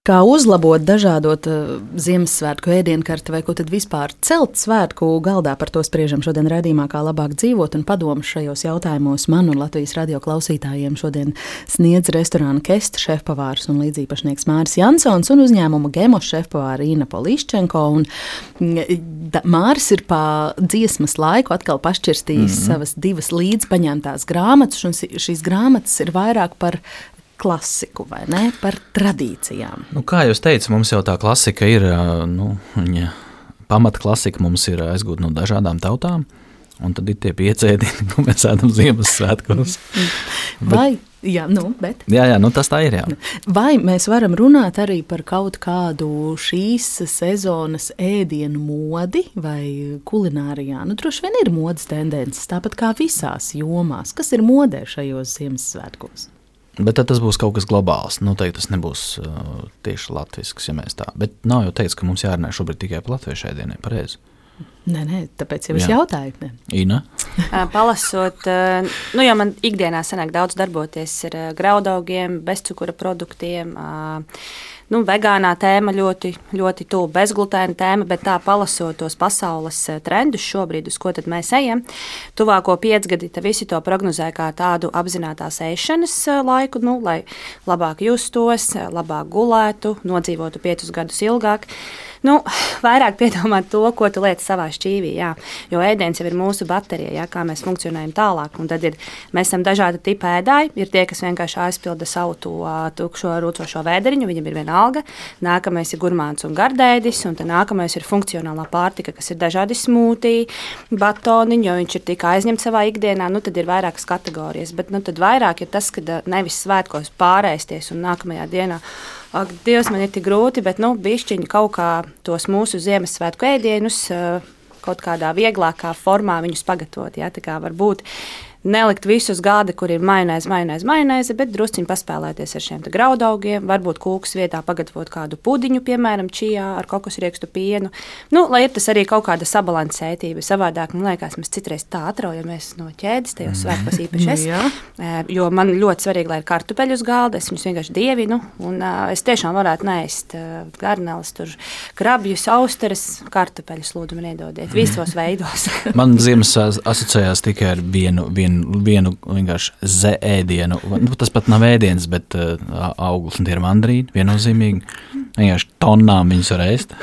Kā uzlabot, dažādot uh, Ziemassvētku ēdienkarti vai ko tad vispār celt svētku galdā, par to spriežam šodien redzījumā, kā labāk dzīvot un padomu šajos jautājumos man un Latvijas radio klausītājiem šodien sniedz restorāna Kesta šefpavārs un līdzīpašnieks Māris Jansons un uzņēmuma Gemo šefpavāra Ina Poliščenko. Un, mm, da- Māris ir pa dziesmas laiku atkal pašķirstījis mm -hmm. savas divas līdzpaņemtās grāmatas, un šīs grāmatas ir vairāk par klasiku vai ne, par tradīcijām. Nu, kā jau teicu, mums jau tā klasika ir. Nu, viņa pamatklasika mums ir aizgūta no dažādām tautām. Un tad ir tie piecēdieni, ko mēs ēdam Ziemassvētkos. Vai, jā, nu, bet, Jā, jā, nu tas tā ir. Jā. vai mēs varam runāt arī par kaut kādu šīs sezonas ēdienu modi vai kulinārijā? Nu, droši vien ir modes tendences, tāpat kā visās jomās. Kas ir modē šajos Ziemassvētkos? Bet tas būs kaut kas globāls. Noteikti tas nebūs uh, tieši latviešu, ja mēs tā. Bet nav jau teikts, ka mums jārunā šobrīd tikai par latviešu ēdieniem. Pareizi. Nē, nē, tāpēc jau es Jā. jautāju. Ne? Ina. Palasot, nu, jau man ikdienā sanāk daudz darboties ar graudaugiem, bezcukura produktiem. Nu, vegānā tēma ļoti, ļoti tuvu bezglutēna tēma, bet tā palasot tos pasaules trendus šobrīd, uz ko tad mēs ejam, tuvāko piecgadi te visi to prognozē kā tādu apzinātās ēšanas laiku, nu, lai labāk justos, labāk gulētu, nodzīvotu piecus gadus ilgāk. Nu, vairāk piedomāt to, ko tu lieti savā šķīvī. Jā. Jo ēdiens jau ir mūsu baterija, jā, kā mēs funkcionējam tālāk. Un tad ir, mēs esam dažādi tipi ēdāji. Ir tie, kas vienkārši aizpilda savu to tukšo rūcošo vēderiņu, viņam ir viena alga. Nākamais ir gurmāns un gardēdis, un nākamais ir funkcionālā pārtika, kas ir dažādi smūtiji, batoniņi, jo viņš ir tik aizņemts savā ikdienā. Nu, tad ir vairākas kategorijas. Bet nu, vairāk ir tas, ka nevis svētkos pārēsties un nākamajā dienā ak, Dievs, man ir tik grūti, bet nu, bišķiņi kaut kā tos mūsu Ziemassvētku ēdienus kaut kādā vieglākā formā pagatavot. Ja? Varbūt nelikt visu uz gāda, kur ir maināze, maināze, maināze, bet drusciņi paspēlēties ar šiem graudaugiem, varbūt kūkas vietā pagatavot kādu pudiņu, piemēram, čijā ar kokosriekstu pienu. Nu, lai ir tas arī kaut kāda sabalansētība. Savādāk, man liekas, mēs citreiz tā atraujamies no ķēdes, tajos mm. svētkos īpaši es. Jā. Jo man ļoti svarīgi, lai ir kartupeļu uz galda, es viņus vienkārši dievinu, un uh, es tiešām varētu nēst uh, garneles, tur krabjus, austeres, kartupeļus, lūdzu, man iedodiet visos veidos. man ziemas asociējās tikai ar vienu, vienu vienu, vienu vienkārši zēdienu. Nu, tas pat nav ēdiens, bet uh, auglis un tie ir mandrīni. Viennozīmīgi. Vienkārši tonnām viņus var ēst.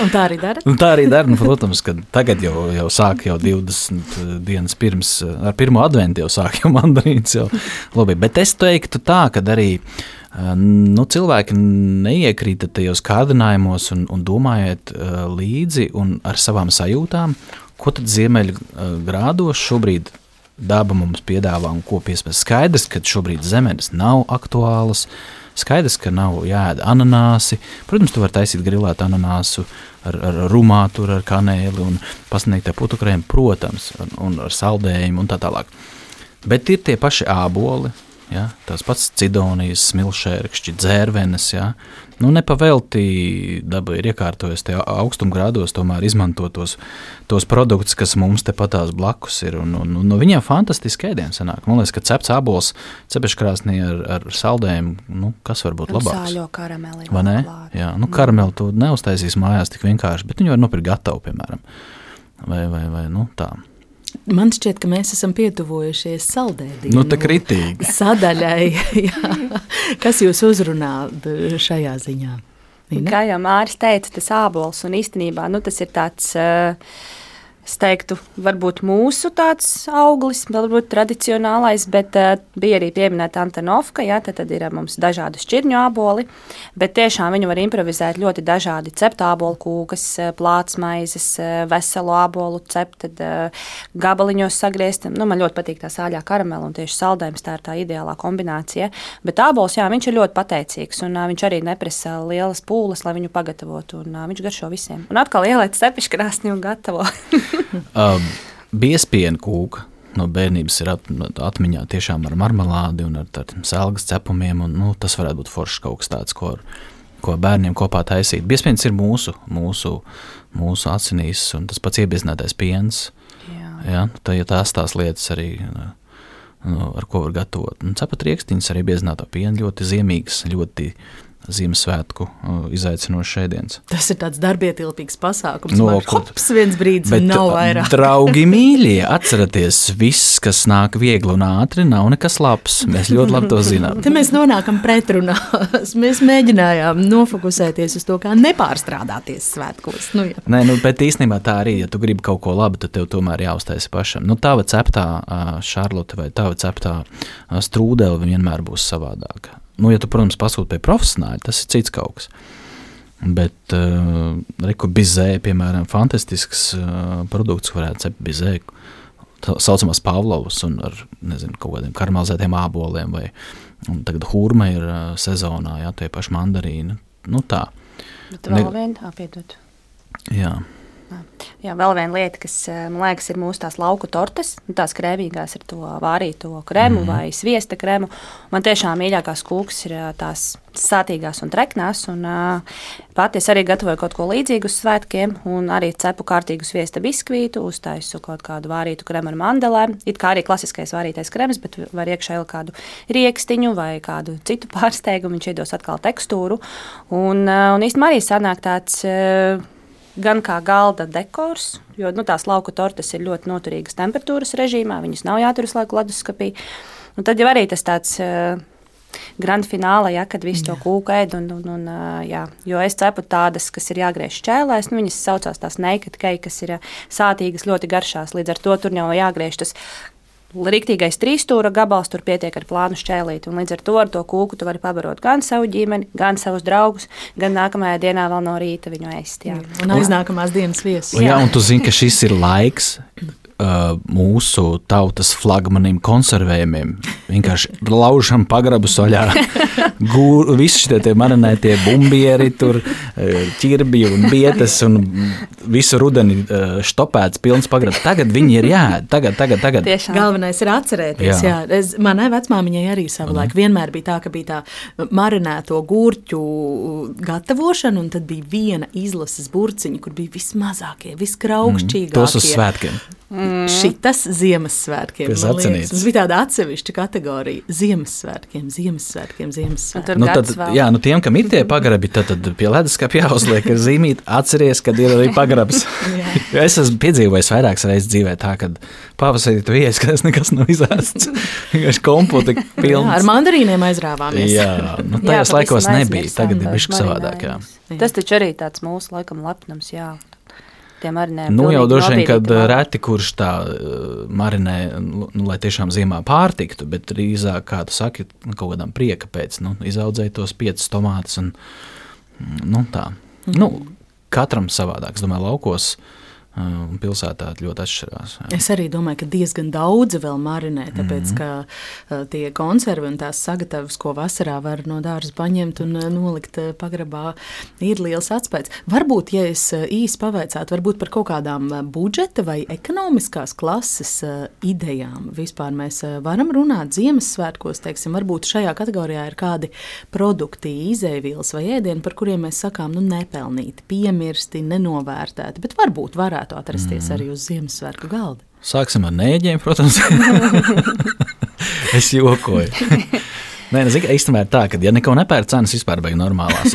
Un tā arī dara. Un tā arī dara. Nu, protams, ka tagad jau, jau sāk jau 20 dienas pirms, ar pirmo adventu jau sāk jau mandarīns. Jau labi. Bet es teiktu tā, ka arī nu, cilvēki neiekrīta tajos kārdinājumos un, un domājiet līdzi un ar savām sajūtām, ko tad ziemeļgrādos šobrīd daba mums piedāvā un ko piespēj. Skaidrs, ka šobrīd zemenes nav aktuālas. Skaidrs, ka nav jāēd ananāsi. Protams, tu vari taisīt grilētu ananāsu ar, ar rumātu, ar kanēli un pasniegt ar putukrēm, protams, un, un ar saldējumu un tā tālāk. Bet ir tie paši āboli, ja? tās pats cidonijas, smilšērkšķi, dzērvenes. Ja? Nu, nepavēlti daba ir iekārtojusi tajā augstumgrādos, tomēr izmanto tos, tos produktus, kas mums tepatās blakus ir. Un, un, un no viņiem fantastiski ēdiens sanāk. Man liekas, ka cepts abols cepeškrāsnī ar, ar saldējumu, nu, kas var būt labāks? Sāļo karameli. Vai ne? Jā, nu, karameli tu neuztaisīs mājās tik vienkārši, bet viņu var nopirkt gatavu, piemēram. Vai, vai, vai nu, tā. Man šķiet, ka mēs esam pietuvojušies saldēdienu nu, kritīgi. sadaļai. Jā. Kas jūs uzrunā šajā ziņā? Nina? Kā jau Mārcis teica, tas ābols un īstenībā nu, tas ir tāds. Uh, es teiktu, varbūt mūsu tāds auglis, varbūt tradicionālais, bet uh, bija arī pieminēta Antonovka. Jā, tad, tad ir uh, mums dažādi šķirņu āboli, bet tiešām viņu var improvizēt ļoti dažādi cept ābolu kūkas, uh, plāts maizes, uh, veselu ābolu cept, tad uh, gabaliņos sagriezt. Nu, man ļoti patīk tā sāļā karamela un tieši saldējums tā ir tā ideālā kombinācija. Bet ābols, jā, viņš ir ļoti pateicīgs un uh, viņš arī neprasa lielas pūles, lai viņu pagatavotu un uh, viņš garšo visiem. Un atkal ieliec cepiškrāsni un gatavo. um, Biespienu kūka no bērnības ir at, atmiņā tiešām ar marmelādi un ar tādiem sēlgas cepumiem. Un, nu, tas varētu būt foršs kaut kas tāds, ko, ko bērniem kopā taisīt. Biespiens ir mūsu, mūsu, mūsu asinīs, un tas pats iebiezinātais piens. Jā. Ja, tā, ja tās tās lietas arī. Nu, ar ko var gatavot. Cepat rīkstiņas arī biezinātā piena ļoti ziemīgas, ļoti Ziemassvētku uh, izaicinošs ēdiens. Tas ir tāds darbietilpīgs pasākums. No, hops, viens brīdis, bet nav uh, vairāk. draugi mīļie, atcerieties, viss, kas nāk viegli un ātri, nav nekas labs. Mēs ļoti labi to zinām. Te mēs nonākam pretrunās. Mēs mēģinājām nofokusēties uz to, kā nepārstrādāties svētkos. Nu, jā. Nē, nu, bet īstenībā tā arī, ja tu gribi kaut ko labu, tad tev tomēr jāuztaisa pašam. Nu, tava ceptā Šarlote vai tava ceptā strūdele vienmēr būs savādāka. Nu, ja tu, protams, pasūti pie profesionāļa, tas ir cits kaut kas. Bet uh, reku bizē, piemēram, fantastisks uh, produkts, varētu būt bizē, tā saucamās pavlovas un ar, nezinu, kaut kādiem karamelizētiem āboliem vai tagad hurma ir uh, sezonā, jā, tie paši mandarīni, nu tā. Bet vēl ne... viena tā piedot. Jā. Jā, vēl viena lieta, kas eh, man liekas, ir mūsu tās lauku tortes, nu, tās krēmīgās ar to vārīto krēmu mm. vai sviesta krēmu. Man tiešām mīļākās kūkas ir eh, tās sātīgās un treknās. Un, uh, pati es arī gatavoju kaut ko līdzīgu uz svētkiem, un arī cepu kārtīgu sviesta biskvītu, uztaisu kaut kādu vārītu krēmu ar mandelēm. It kā arī klasiskais vārītais krems, bet var iekšā vēl kādu rīkstiņu vai kādu citu pārsteigumu. Viņš iedos atkal tekstūru. Un, un īstenībā arī sanāk tāds. Gan kā galda dekors, jo nu, tās lauku tortes ir ļoti noturīgas temperatūras režīmā, viņas nav jātur uz laiku leduskapī. Un tad jau arī tas tāds. Uh, grand finālā, ja, kad visu to kūku ēd. Un, un, un, jā, jo es cepu tādas, kas ir jāgriež šķēlēs, nu, viņas saucās tās naked cake, kas ir sātīgas, ļoti garšās. Līdz ar to tur jau jāgriež tas Rīktīgais trīsstūra gabals tur pietiek ar plānu šķēlīti. Līdz ar to ar to kūku tu vari pabarot gan savu ģimeni, gan savus draugus, gan nākamajā dienā vēl no rīta viņu ēst. Jā. Un aiznākamās dienas viesus. Jā, un tu zini, ka šis ir laiks, uh, mūsu tautas flagmanim, konservējumiem. Vienkārši laužam pagrabu soļā. Visi šie marinētie bumbieri, tur ķirbi un bietas un visu rudeni uh, štopēts, pilns pagrabs. Tagad viņi ir jāēd. Tagad, tagad, tagad. Tiešām. Galvenais ir atcerēties. Jā. Jā. Es, manai vecmāmiņai arī savulaik mm. vienmēr bija tā, ka bija tā marinēto gurķu gatavošana, un tad bija viena izlases burciņa, kur bija vismazākie, viskraukšķīgākie. Mm. Tos uz svētkiem. Mm. Šitas Ziemassvētkiem. Mums bija tāda atsevišķa kategorija - Ziemassvētkiem, Ziemassvētkiem, Ziemassvētkiem. Nu, tad, jā, nu tiem, kam ir tie pagrabi, tad, tad pie leduskapa jāuzliek ir zīmīt, atceries, kad ir arī pagrabs. es esmu piedzīvojis vairākas reizes dzīvē tā, ka pavasarī tu ies, ka tas nekas nav izēsts. Vienkārši komputi pilns. Jā, ar mandarīniem aizrāvāmies. jā, nu tajos jā, laikos nebija, tagad ir bišķi savādāk. Jā. Tas taču arī tāds mūsu laikam lepnums, jā tie marinējumi. Nu, jau droši vien, kad reti kurš tā marinē, nu, lai tiešām ziemā pārtiktu, bet drīzāk, kā tu saki, nu, kaut kādam prieka pēc, nu, izaudzēja tos piecus tomātus un, nu, tā. Mm. Nu, katram savādāk, es domāju, laukos. Uh, Un pilsētā ļoti atšķirās. Jā. Es arī domāju, ka diezgan daudzi vēl marinē, tāpēc mm -hmm. ka uh, tie konservi un tās sagatavas, ko vasarā var no dārza paņemt un uh, nolikt pagrabā, ir liels atspējas. Varbūt, ja es īsi pavaicātu, varbūt par kaut kādām budžeta vai ekonomiskās klases idejām vispār mēs varam runāt Ziemassvētkos, teiksim, varbūt šajā kategorijā ir kādi produkti, izēvielas vai ēdieni, par kuriem mēs sakām, nu nepelnīti, piemirsti, nenovērtēti, bet varbūt varētu varētu atrasties mm. arī uz Ziemassvētku galda. Sāksim ar nēģiem, protams. es jokoju. Nē, nu, īstenībā ir tā, ka, ja neko nepērk, cenas vispār beigas normālās.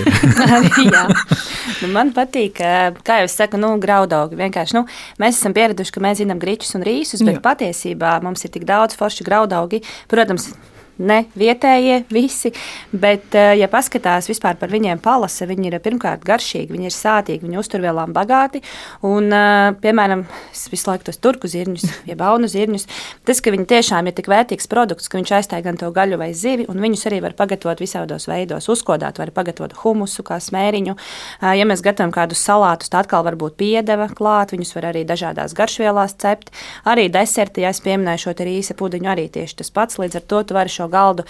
nu, man patīk, kā jau es saku, nu, graudaugi. Vienkārši nu, mēs esam pieraduši, ka mēs zinām grīčus un rīsus, bet Jā. patiesībā mums ir tik daudz foršu graudaugi. Protams, ne vietējie visi, bet, eh, ja paskatās vispār par viņiem palasa, viņi ir pirmkārt garšīgi, viņi ir sātīgi, viņi uzturvielām bagāti. Un, eh, piemēram, es visu laiku tos turku zirņus, jeb baunu zirņus, tas, ka viņi tiešām ir tik vērtīgs produkts, ka viņš aizstāja gan to gaļu vai zivi, un viņus arī var pagatavot visādos veidos. Uzkodāt var pagatavot humusu kā smēriņu. Eh, ja mēs gatavojam kādus salātus, tad atkal var būt piedeva klāt, viņus var arī dažādās garšvielās cept. Arī deserti, ja es pieminēju šo rīsa pudiņu, arī tieši tas pats. Līdz ar to tu vari šo šo galdu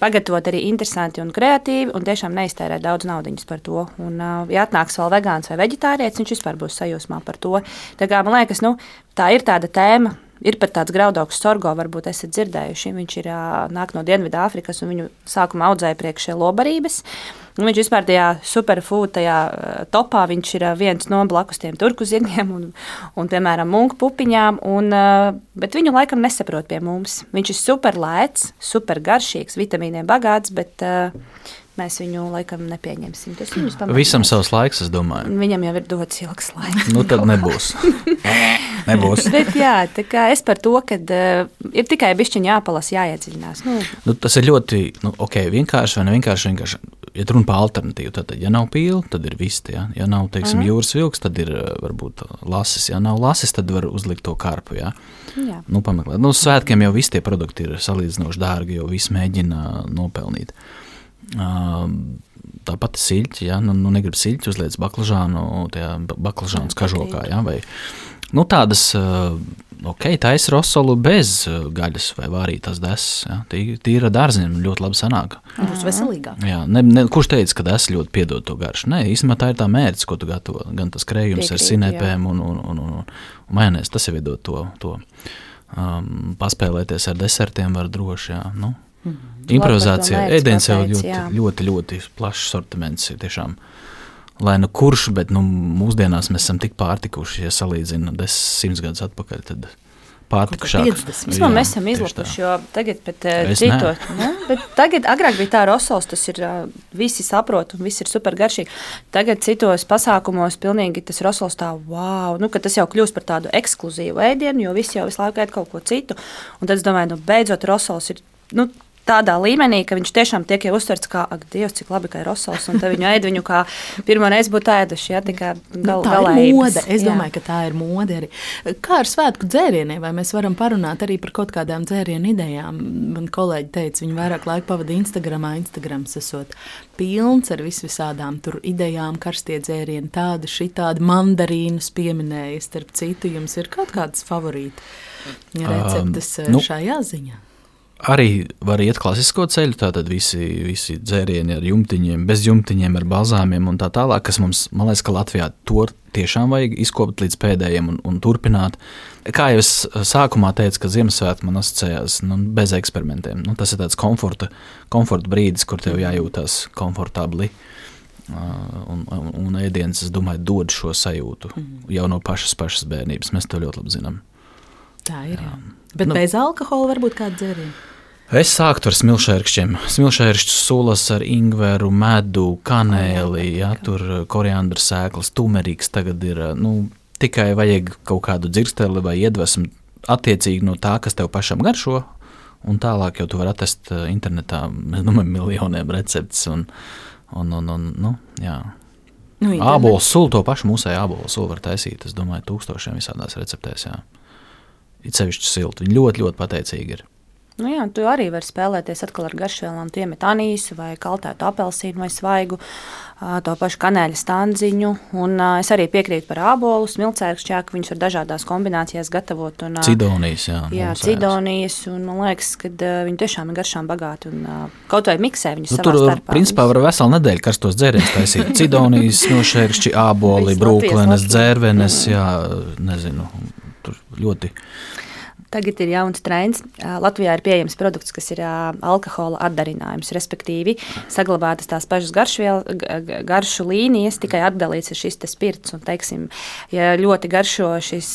pagatavot arī interesanti un kreatīvi, un tiešām neiztērēt daudz naudas par to. Un, ja atnāks vēl vegāns vai vegetārietis, viņš vispār būs sajūsmā par to. Tā kā, man liekas, nu, tā ir tāda tēma. Ir pat tāds graudaugs sorgo, varbūt esat dzirdējuši. Viņš ir nāk no Dienvidāfrikas, un viņu sākumā audzēja priekš lobarības. Nu, viņš vispār tajā superfood, tajā topā, viņš ir viens no blakus tiem turku zirgiem un, un piemēram, munku pupiņām, un, bet viņu laikam nesaprot pie mums. Viņš ir super lēts, super garšīgs, vitamīniem bagāts, bet uh, mēs viņu laikam nepieņemsim. Tas viņus pamatās. Visam savs laiks, es domāju. Viņam jau ir dots ilgs laiks. nu, tad nebūs. nebūs. Bet jā, tā kā es par to, ka uh, ir tikai bišķiņa jāpalas, jāiedziļinās. Nu. Nu, tas ir ļoti, nu, ok, vienkārši vai nevienkārši vienkārši ja runa par alternatīvu, tad, ja nav pīle, tad ir visti. Ja, ja nav teiksim, mm. jūras vilks, tad ir varbūt lasis. Ja nav lasis, tad var uzlikt to karpu. Ja. Jā. Nu, pameklēt. Nu, svētkiem jau visi tie produkti ir salīdzinoši dārgi, jo visi mēģina nopelnīt. Tāpat siļķi, ja nu, nu negrib siļķi, uzliec baklažānu, tajā baklažānu kažokā. Ja, vai, nu, tādas ok, taisa rosolu bez gaļas vai vārītās desas. Ja? Tīra dārziņa ļoti labi sanāk. Būs veselīgāk. Jā, ne, ne, kurš teica, ka es ļoti piedod to garšu? Nē, īstenībā tā ir tā mērķis, ko tu gatavo. Gan tas krējums Piekrīt, ar sinepēm un, un, un, un, un majonēs, tas jau ir dod to. to. Um, paspēlēties ar desertiem var droši. Jā, nu. Mm. Improvizācija, ēdiens jau ļoti, ļoti, ļoti, ļoti plašs sortiments. Ir tiešām lai nu kurš, bet nu, mūsdienās mēs esam tik pārtikuši, ja salīdzinām desmit gadus atpakaļ. Tad pārtikušāk. Mēs esam izlapuši, jo tagad pat uh, cito, ne? bet tagad agrāk bija tā rosols, tas ir, uh, visi saprot un viss ir super garšīgi. Tagad citos pasākumos pilnīgi tas rosols tā, wow, nu, ka tas jau kļūst par tādu ekskluzīvu ēdienu, jo visi jau visu laiku ēd kaut ko citu. Un tad es domāju, nu, beidzot rosols ir, nu, tādā līmenī, ka viņš tiešām tiek uztverts kā, ak, Dievs, cik labi, ka ir rosals, un viņu ēd viņu kā pirmo reizi būtu ēduši. Ja, gal, nu, tā galējības. ir mode. Es domāju, jā. ka tā ir mode arī. Kā ar svētku dzērieniem, vai mēs varam parunāt arī par kaut kādām dzērienu idejām? Man kolēģi teica, viņi vairāk laika pavada Instagramā. Instagrams esot pilns ar visvisādām tur idejām, karstie dzērieni, tādi, šitādi mandarīnus pieminēja. Starp citu, jums ir kaut kādas favorīti receptes um, nu, šajā ziņā? Arī var iet klasisko ceļu, tātad visi, visi dzērieni ar jumtiņiem, bez jumtiņiem, ar balzāmiem un tā tālāk, kas mums, man liekas, ka Latvijā to tiešām vajag izkopt līdz pēdējiem un, un turpināt. Kā jau es sākumā teicu, ka Ziemassvētku man asociējās nu, bez eksperimentiem. Nu, tas ir tāds komforta, komforta brīdis, kur tev jājūtas komfortabli. Un, un, un ēdienas, es domāju, dod šo sajūtu mm. jau no pašas, pašas bērnības. Mēs to ļoti labi zinām. Tā ir. Jā. Bet nu, bez alkohola varbūt kāda dzēriena. Es sāktu ar smilšērkšķiem. Smilšērkšķu sulas ar ingveru, medu, kanēli, ja, tur koriandra sēklas, tumerīgs tagad ir. Nu, tikai vajag kaut kādu dzirksteli vai iedvesmu attiecīgi no tā, kas tev pašam garšo. Un tālāk jau tu vari atrast internetā domāju, miljoniem receptes. Un, un, un, un, nu, jā. nu, Ābolu sulu, to pašu mūsēju ābolu sulu var taisīt, es domāju, tūkstošiem visādās receptēs. Jā. It sevišķi silti. Viņi ļoti, ļoti pateicīgi ir. Nu jā, tu arī vari spēlēties ar garšvielām, iemet anīsu vai kaltētu apelsīnu vai svaigu, to pašu kanēļa standziņu. Un, es arī piekrītu par ābolu, smilcēkšķi, ka viņus var dažādās kombinācijās gatavot. Un, cidonijas, jā. Jā, cidonijas, un man liekas, ka viņi tiešām ir garšām bagāti un kaut vai miksē viņus nu, tur, starpā. Principā var veselu nedēļu karstos dzērienus taisīt. Cidonijas, smilšēkšķi, āboli, brūklenes, dzērvenes, jā, nezinu, tur ļoti Tagad ir jauns trends. Latvijā ir pieejams produkts, kas ir alkohola atdarinājums, respektīvi saglabātas tās pašas garšvielu, garšu līnijas, tikai atdalīts ir šis spirts. Un, teiksim, ja ļoti garšo šis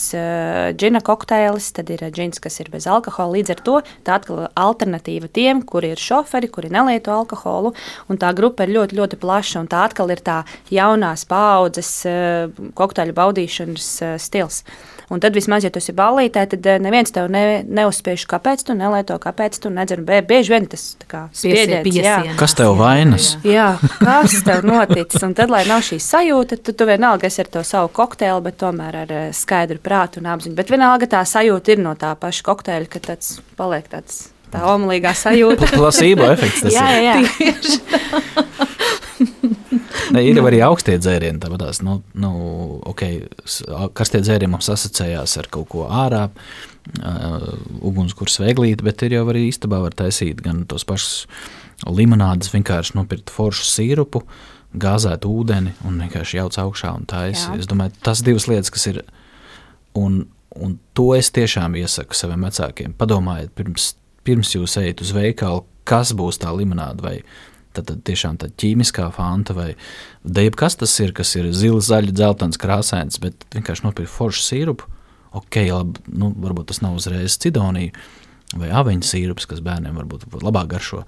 džina kokteilis, tad ir džins, kas ir bez alkohola. Līdz ar to tā atkal alternatīva tiem, kuri ir šoferi, kuri nelieto alkoholu. Tā grupa ir ļoti, ļoti plaša. Tā atkal ir tā jaunās paaudzes kokteļu baudīšanas stils. Un tad vismaz, ja tu esi ballītē, tad neviens tev ne, neuzspiež, kāpēc tu nelieto, kāpēc tu nedzer. Bieži vien tas spiediens. Kas tev vainas? Jā, kas tev noticis? Un tad, lai nav šī sajūta, tad tu vienalga esi ar to savu kokteili, bet tomēr ar skaidru prātu un apziņu. Bet vienalga tā sajūta ir no tā paša kokteļa, ka tāds paliek tāds. Tā omulīgā sajūta. Plasība efekts. jā, jā, jā. Ne, ir arī augstie dzērieni. Tāpēc, nu, nu, okay, karstie dzērieni mums asociējās ar kaut ko ārā, uh, ugunskura sveiglīti, bet ir jau arī istabā var taisīt gan tos pašus limonādes, vienkārši nopirkt foršu sīrupu, gāzēt ūdeni un vienkārši jauc augšā un taisīt. Es domāju, tas divas lietas, kas ir. Un, un to es tiešām iesaku saviem vecākiem. Padomājiet, pirms, pirms jūs ejat uz veikalu, kas būs tā limonāde vai Tad, tad tiešām tā ķīmiskā fanta vai dēļ, kas tas ir, kas ir zils, zaļš, dzeltens, krāsains, bet vienkārši nopirkt foršu sīrupu. Ok, labi, nu, varbūt tas nav uzreiz cidonija vai aveņu sīrups, kas bērniem varbūt labāk garšo.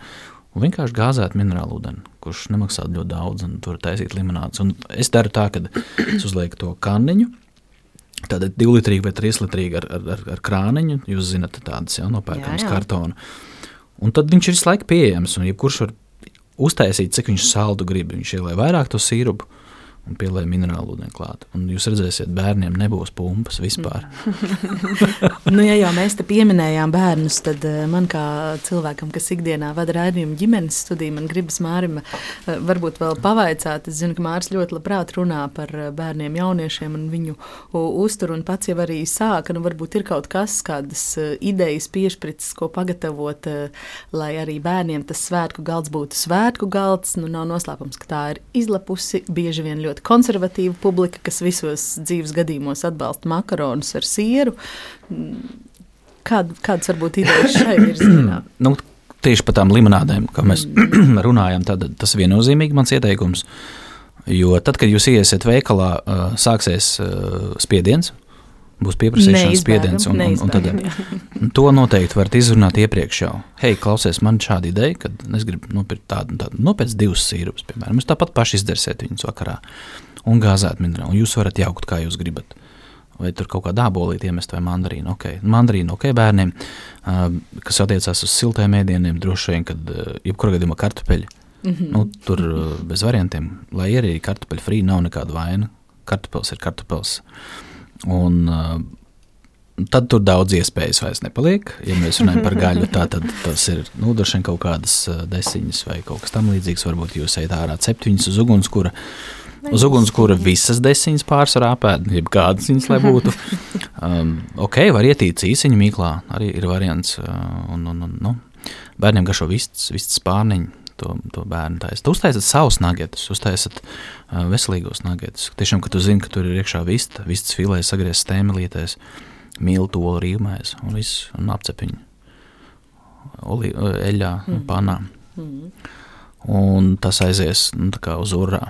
Un vienkārši gāzēt minerālu ūdeni, kurš nemaksā ļoti daudz, un tur taisīt limonādes. Un es daru tā, ka es uzlieku to kanniņu. Tāda 2 litrīga vai 3 litrīga ar, ar, ar krāniņu. Jūs zināt, tādas jau nopērkamas kartona. Un tad viņš ir visu laiku pieejams. Un jebkurš var uztaisīt, cik viņš saldu grib. Viņš ielai vairāk to sīrupu, un pielēja minerālu ūdeni klāt. Un jūs redzēsiet, bērniem nebūs pumpas vispār. nu, ja jau mēs te pieminējām bērnus, tad eh, man kā cilvēkam, kas ikdienā vada raidījumu ģimenes studiju, man gribas Mārim eh, varbūt vēl pavaicāt. Es zinu, ka Māris ļoti labprāt runā par eh, bērniem, jauniešiem un viņu uzturu, un pats jau arī sāka. Nu, varbūt ir kaut kas, kādas idejas, piešpricis, ko pagatavot, lai arī bērniem tas svētku galds būtu svētku galds. Nu, nav noslēpums, ka tā ir izlapusi bieži vien ļoti ļoti konservatīva publika, kas visos dzīves gadījumos atbalsta makaronus ar sieru. Kād, kādas varbūt idejas šai virzienā? nu, tieši par tām limonādēm, kā mēs runājam, tad tas viennozīmīgi mans ieteikums. Jo tad, kad jūs iesiet veikalā, sāksies spiediens, būs pieprasīšanas spiediens. Un, un, un tad, to noteikti varat izrunāt iepriekš jau. Hei, klausies, man šāda ideja, ka es gribu nopirkt tādu, tādu nopērts divus sīrupus, piemēram. Jūs tāpat paši izdarsiet viņus vakarā un gāzēt minerālu. Jūs varat jaukt, kā jūs gribat. vai tur kaut kādā bolītī iemest vai mandarīnu. Okay. Mandarīnu ok bērniem, uh, kas attiecās uz siltiem ēdieniem, droši vien, kad uh, jebkurā gadījumā kartupeļi. Mm -hmm. nu, tur uh, bez variantiem, lai arī kartupeļu frī nav nekāda vaina. Kartupels ir kartupels. Un, uh, tad tur daudz iespējas vairs nepaliek. Ja mēs runājam par gaļu, tā, tad tas ir nu, droši vien kaut kādas desiņas vai kaut kas tamlīdzīgs. Varbūt jūs ejat ārā ceptiņas uz ugunskura. Uz ugunskura visas desiņas pārsvarā apēd, jeb kādas viņas lai būtu. Um, ok, var ietīt īsiņu mīklā, arī ir variants. Uh, un, un, un, nu, bērniem garšo vistas, vistas pārniņu. To, to bērnu taisa. Tu uztaisat savus nagetus, uztaisat uh, veselīgos nagetus. Tiešām, ka tu zini, ka tur ir iekšā vista, vistas filē sagrieztas tēmelītēs, miltu olu rīmēs un viss, un apcepiņu. Oli, eļļā, mm. panā. Mm. Un tas aizies nu, uz urā.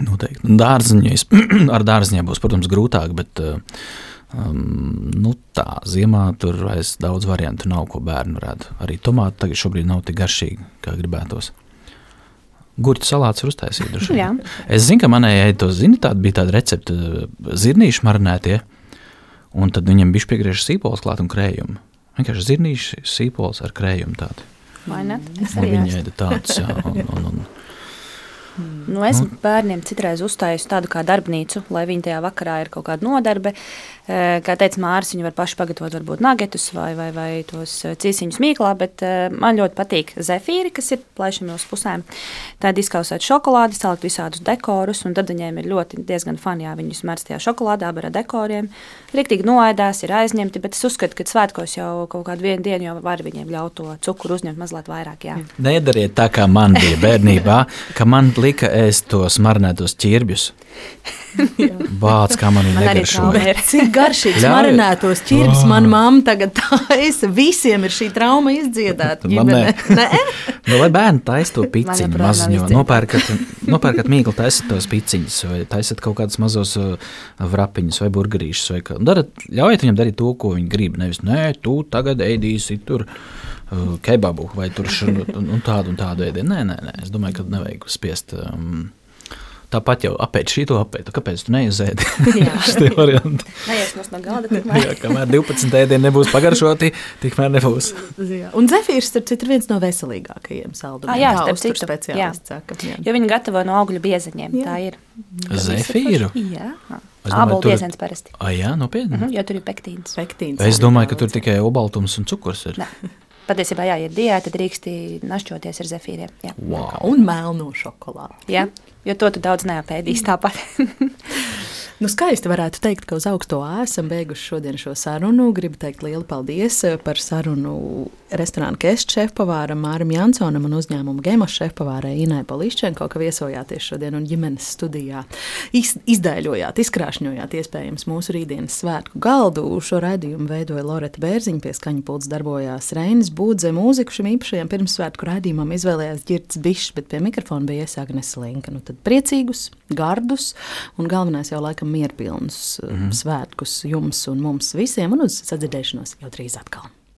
Noteikti. Dārziņas, ar dārziņiem būs, protams, grūtāk, bet uh, um, nu, tā ziemā tur vairs daudz variantu nav, ko bērnu redz. Arī tomāti tagad šobrīd nav tik garšīgi, kā gribētos. Gurķu salāts ir uztaisīts. es zinu, ka manai to zina, tāda bija tāda recepte, zirnīšu marinētie, un tad viņam bija piegriežts sīpols klāt un krējumu. Vienkārši zirnīšu sīpols ar krējumu tādu. Vai ne? Viņi ēda tādus, jā. Un, un, un, Nu, es nu. bērniem citreiz uztāju tādu kā darbnīcu, lai viņi tajā vakarā ir kaut kāda nodarbe. Eh, kā teica Mārcis, viņi var paši pagatavot varbūt nagetus vai, vai, vai tos eh, cīsiņus mīklā, bet eh, man ļoti patīk zefīri, kas ir plēšami uz pusēm. Tad izkausēt šokolādi, salikt visādus dekorus, un tad viņiem ir ļoti diezgan fani, ja viņus mērs tajā šokolādā ar dekoriem. Riktīgi noēdās, ir aizņemti, bet es uzskatu, ka svētkos jau kaut kādu vienu dienu jau var viņiem ļaut to cukuru uzņemt mazliet vairāk. Jā. Nedariet tā, kā man bija bērnībā, ka man lika ēst tos marinētos ķirbjus. Bāc, kā man ir negaršoja. Garšīgs marinētos ķirbis man mamma tagad taisa. Visiem ir šī trauma izdziedāta. Man nē. nē? nu, lai bērni taisa to piciņu maziņo, nopērkat, nopērkat mīklu, taisat tos piciņus, vai taisat kaut kādus mazos uh, vrapiņus vai burgerīšus. Vai kā. Darat, ļaujiet viņam darīt to, ko viņi grib. Nevis, nē, tu tagad ēdīsi tur uh, kebabu vai tur šunu, un tādu un tādu ēdienu. Nē, nē, nē, es domāju, ka nevajag spiest. Um, Tāpat jau apēst šī to apēst. Kāpēc tu neizēdi? Jā, tas ir variants. Neies no galda. Jā, kamēr 12 ēdieni nebūs pagaršoti, tikmēr nebūs. Jā. Un zefīrs ir viens no veselīgākajiem saldumiem. Ah, jā, starp citu. Speciālists saka. Jā. Jo viņi gatavo no augļu biezeņiem. Jā. Tā ir. Zefīru? Jā. Ābolu biezens parasti. Ah, jā, nopietni. -huh, jo tur ir pektīns. pektīns es domāju, ka tur tikai obaltums un cukurs ir. Ne. Patiesībā, ja ir diēta, drīkst našķoties ar zefīriem. Jā. Wow. Un melno šokolādi. Jā, jo to tu daudz neapēdīsi tāpat. Nu, skaisti varētu teikt, ka uz augsto esam beiguši šodien šo sarunu. Gribu teikt lielu paldies par sarunu restorāna Kests šefpavāram Mārim Jansonam un uzņēmumu Gemos šefpavārai Inai Polišķenko, ka viesojāties šodien un ģimenes studijā. Iz, izdēļojāt, izkrāšņojāt iespējams mūsu rītdienas svētku galdu. Šo raidījumu veidoja Loreta Bērziņa, pie skaņa pults darbojās Reinis Būdze. Mūziku šim īpašajam pirmsvētku raidījumam izvēlējās Girts Bišs, bet pie mikrofona bija iesāgnes Linka. Nu, priecīgus, gardus un galvenais jau laikam mierpilnus mm -hmm. svētkus jums un mums visiem, un uz sadzirdēšanos jau drīz atkal.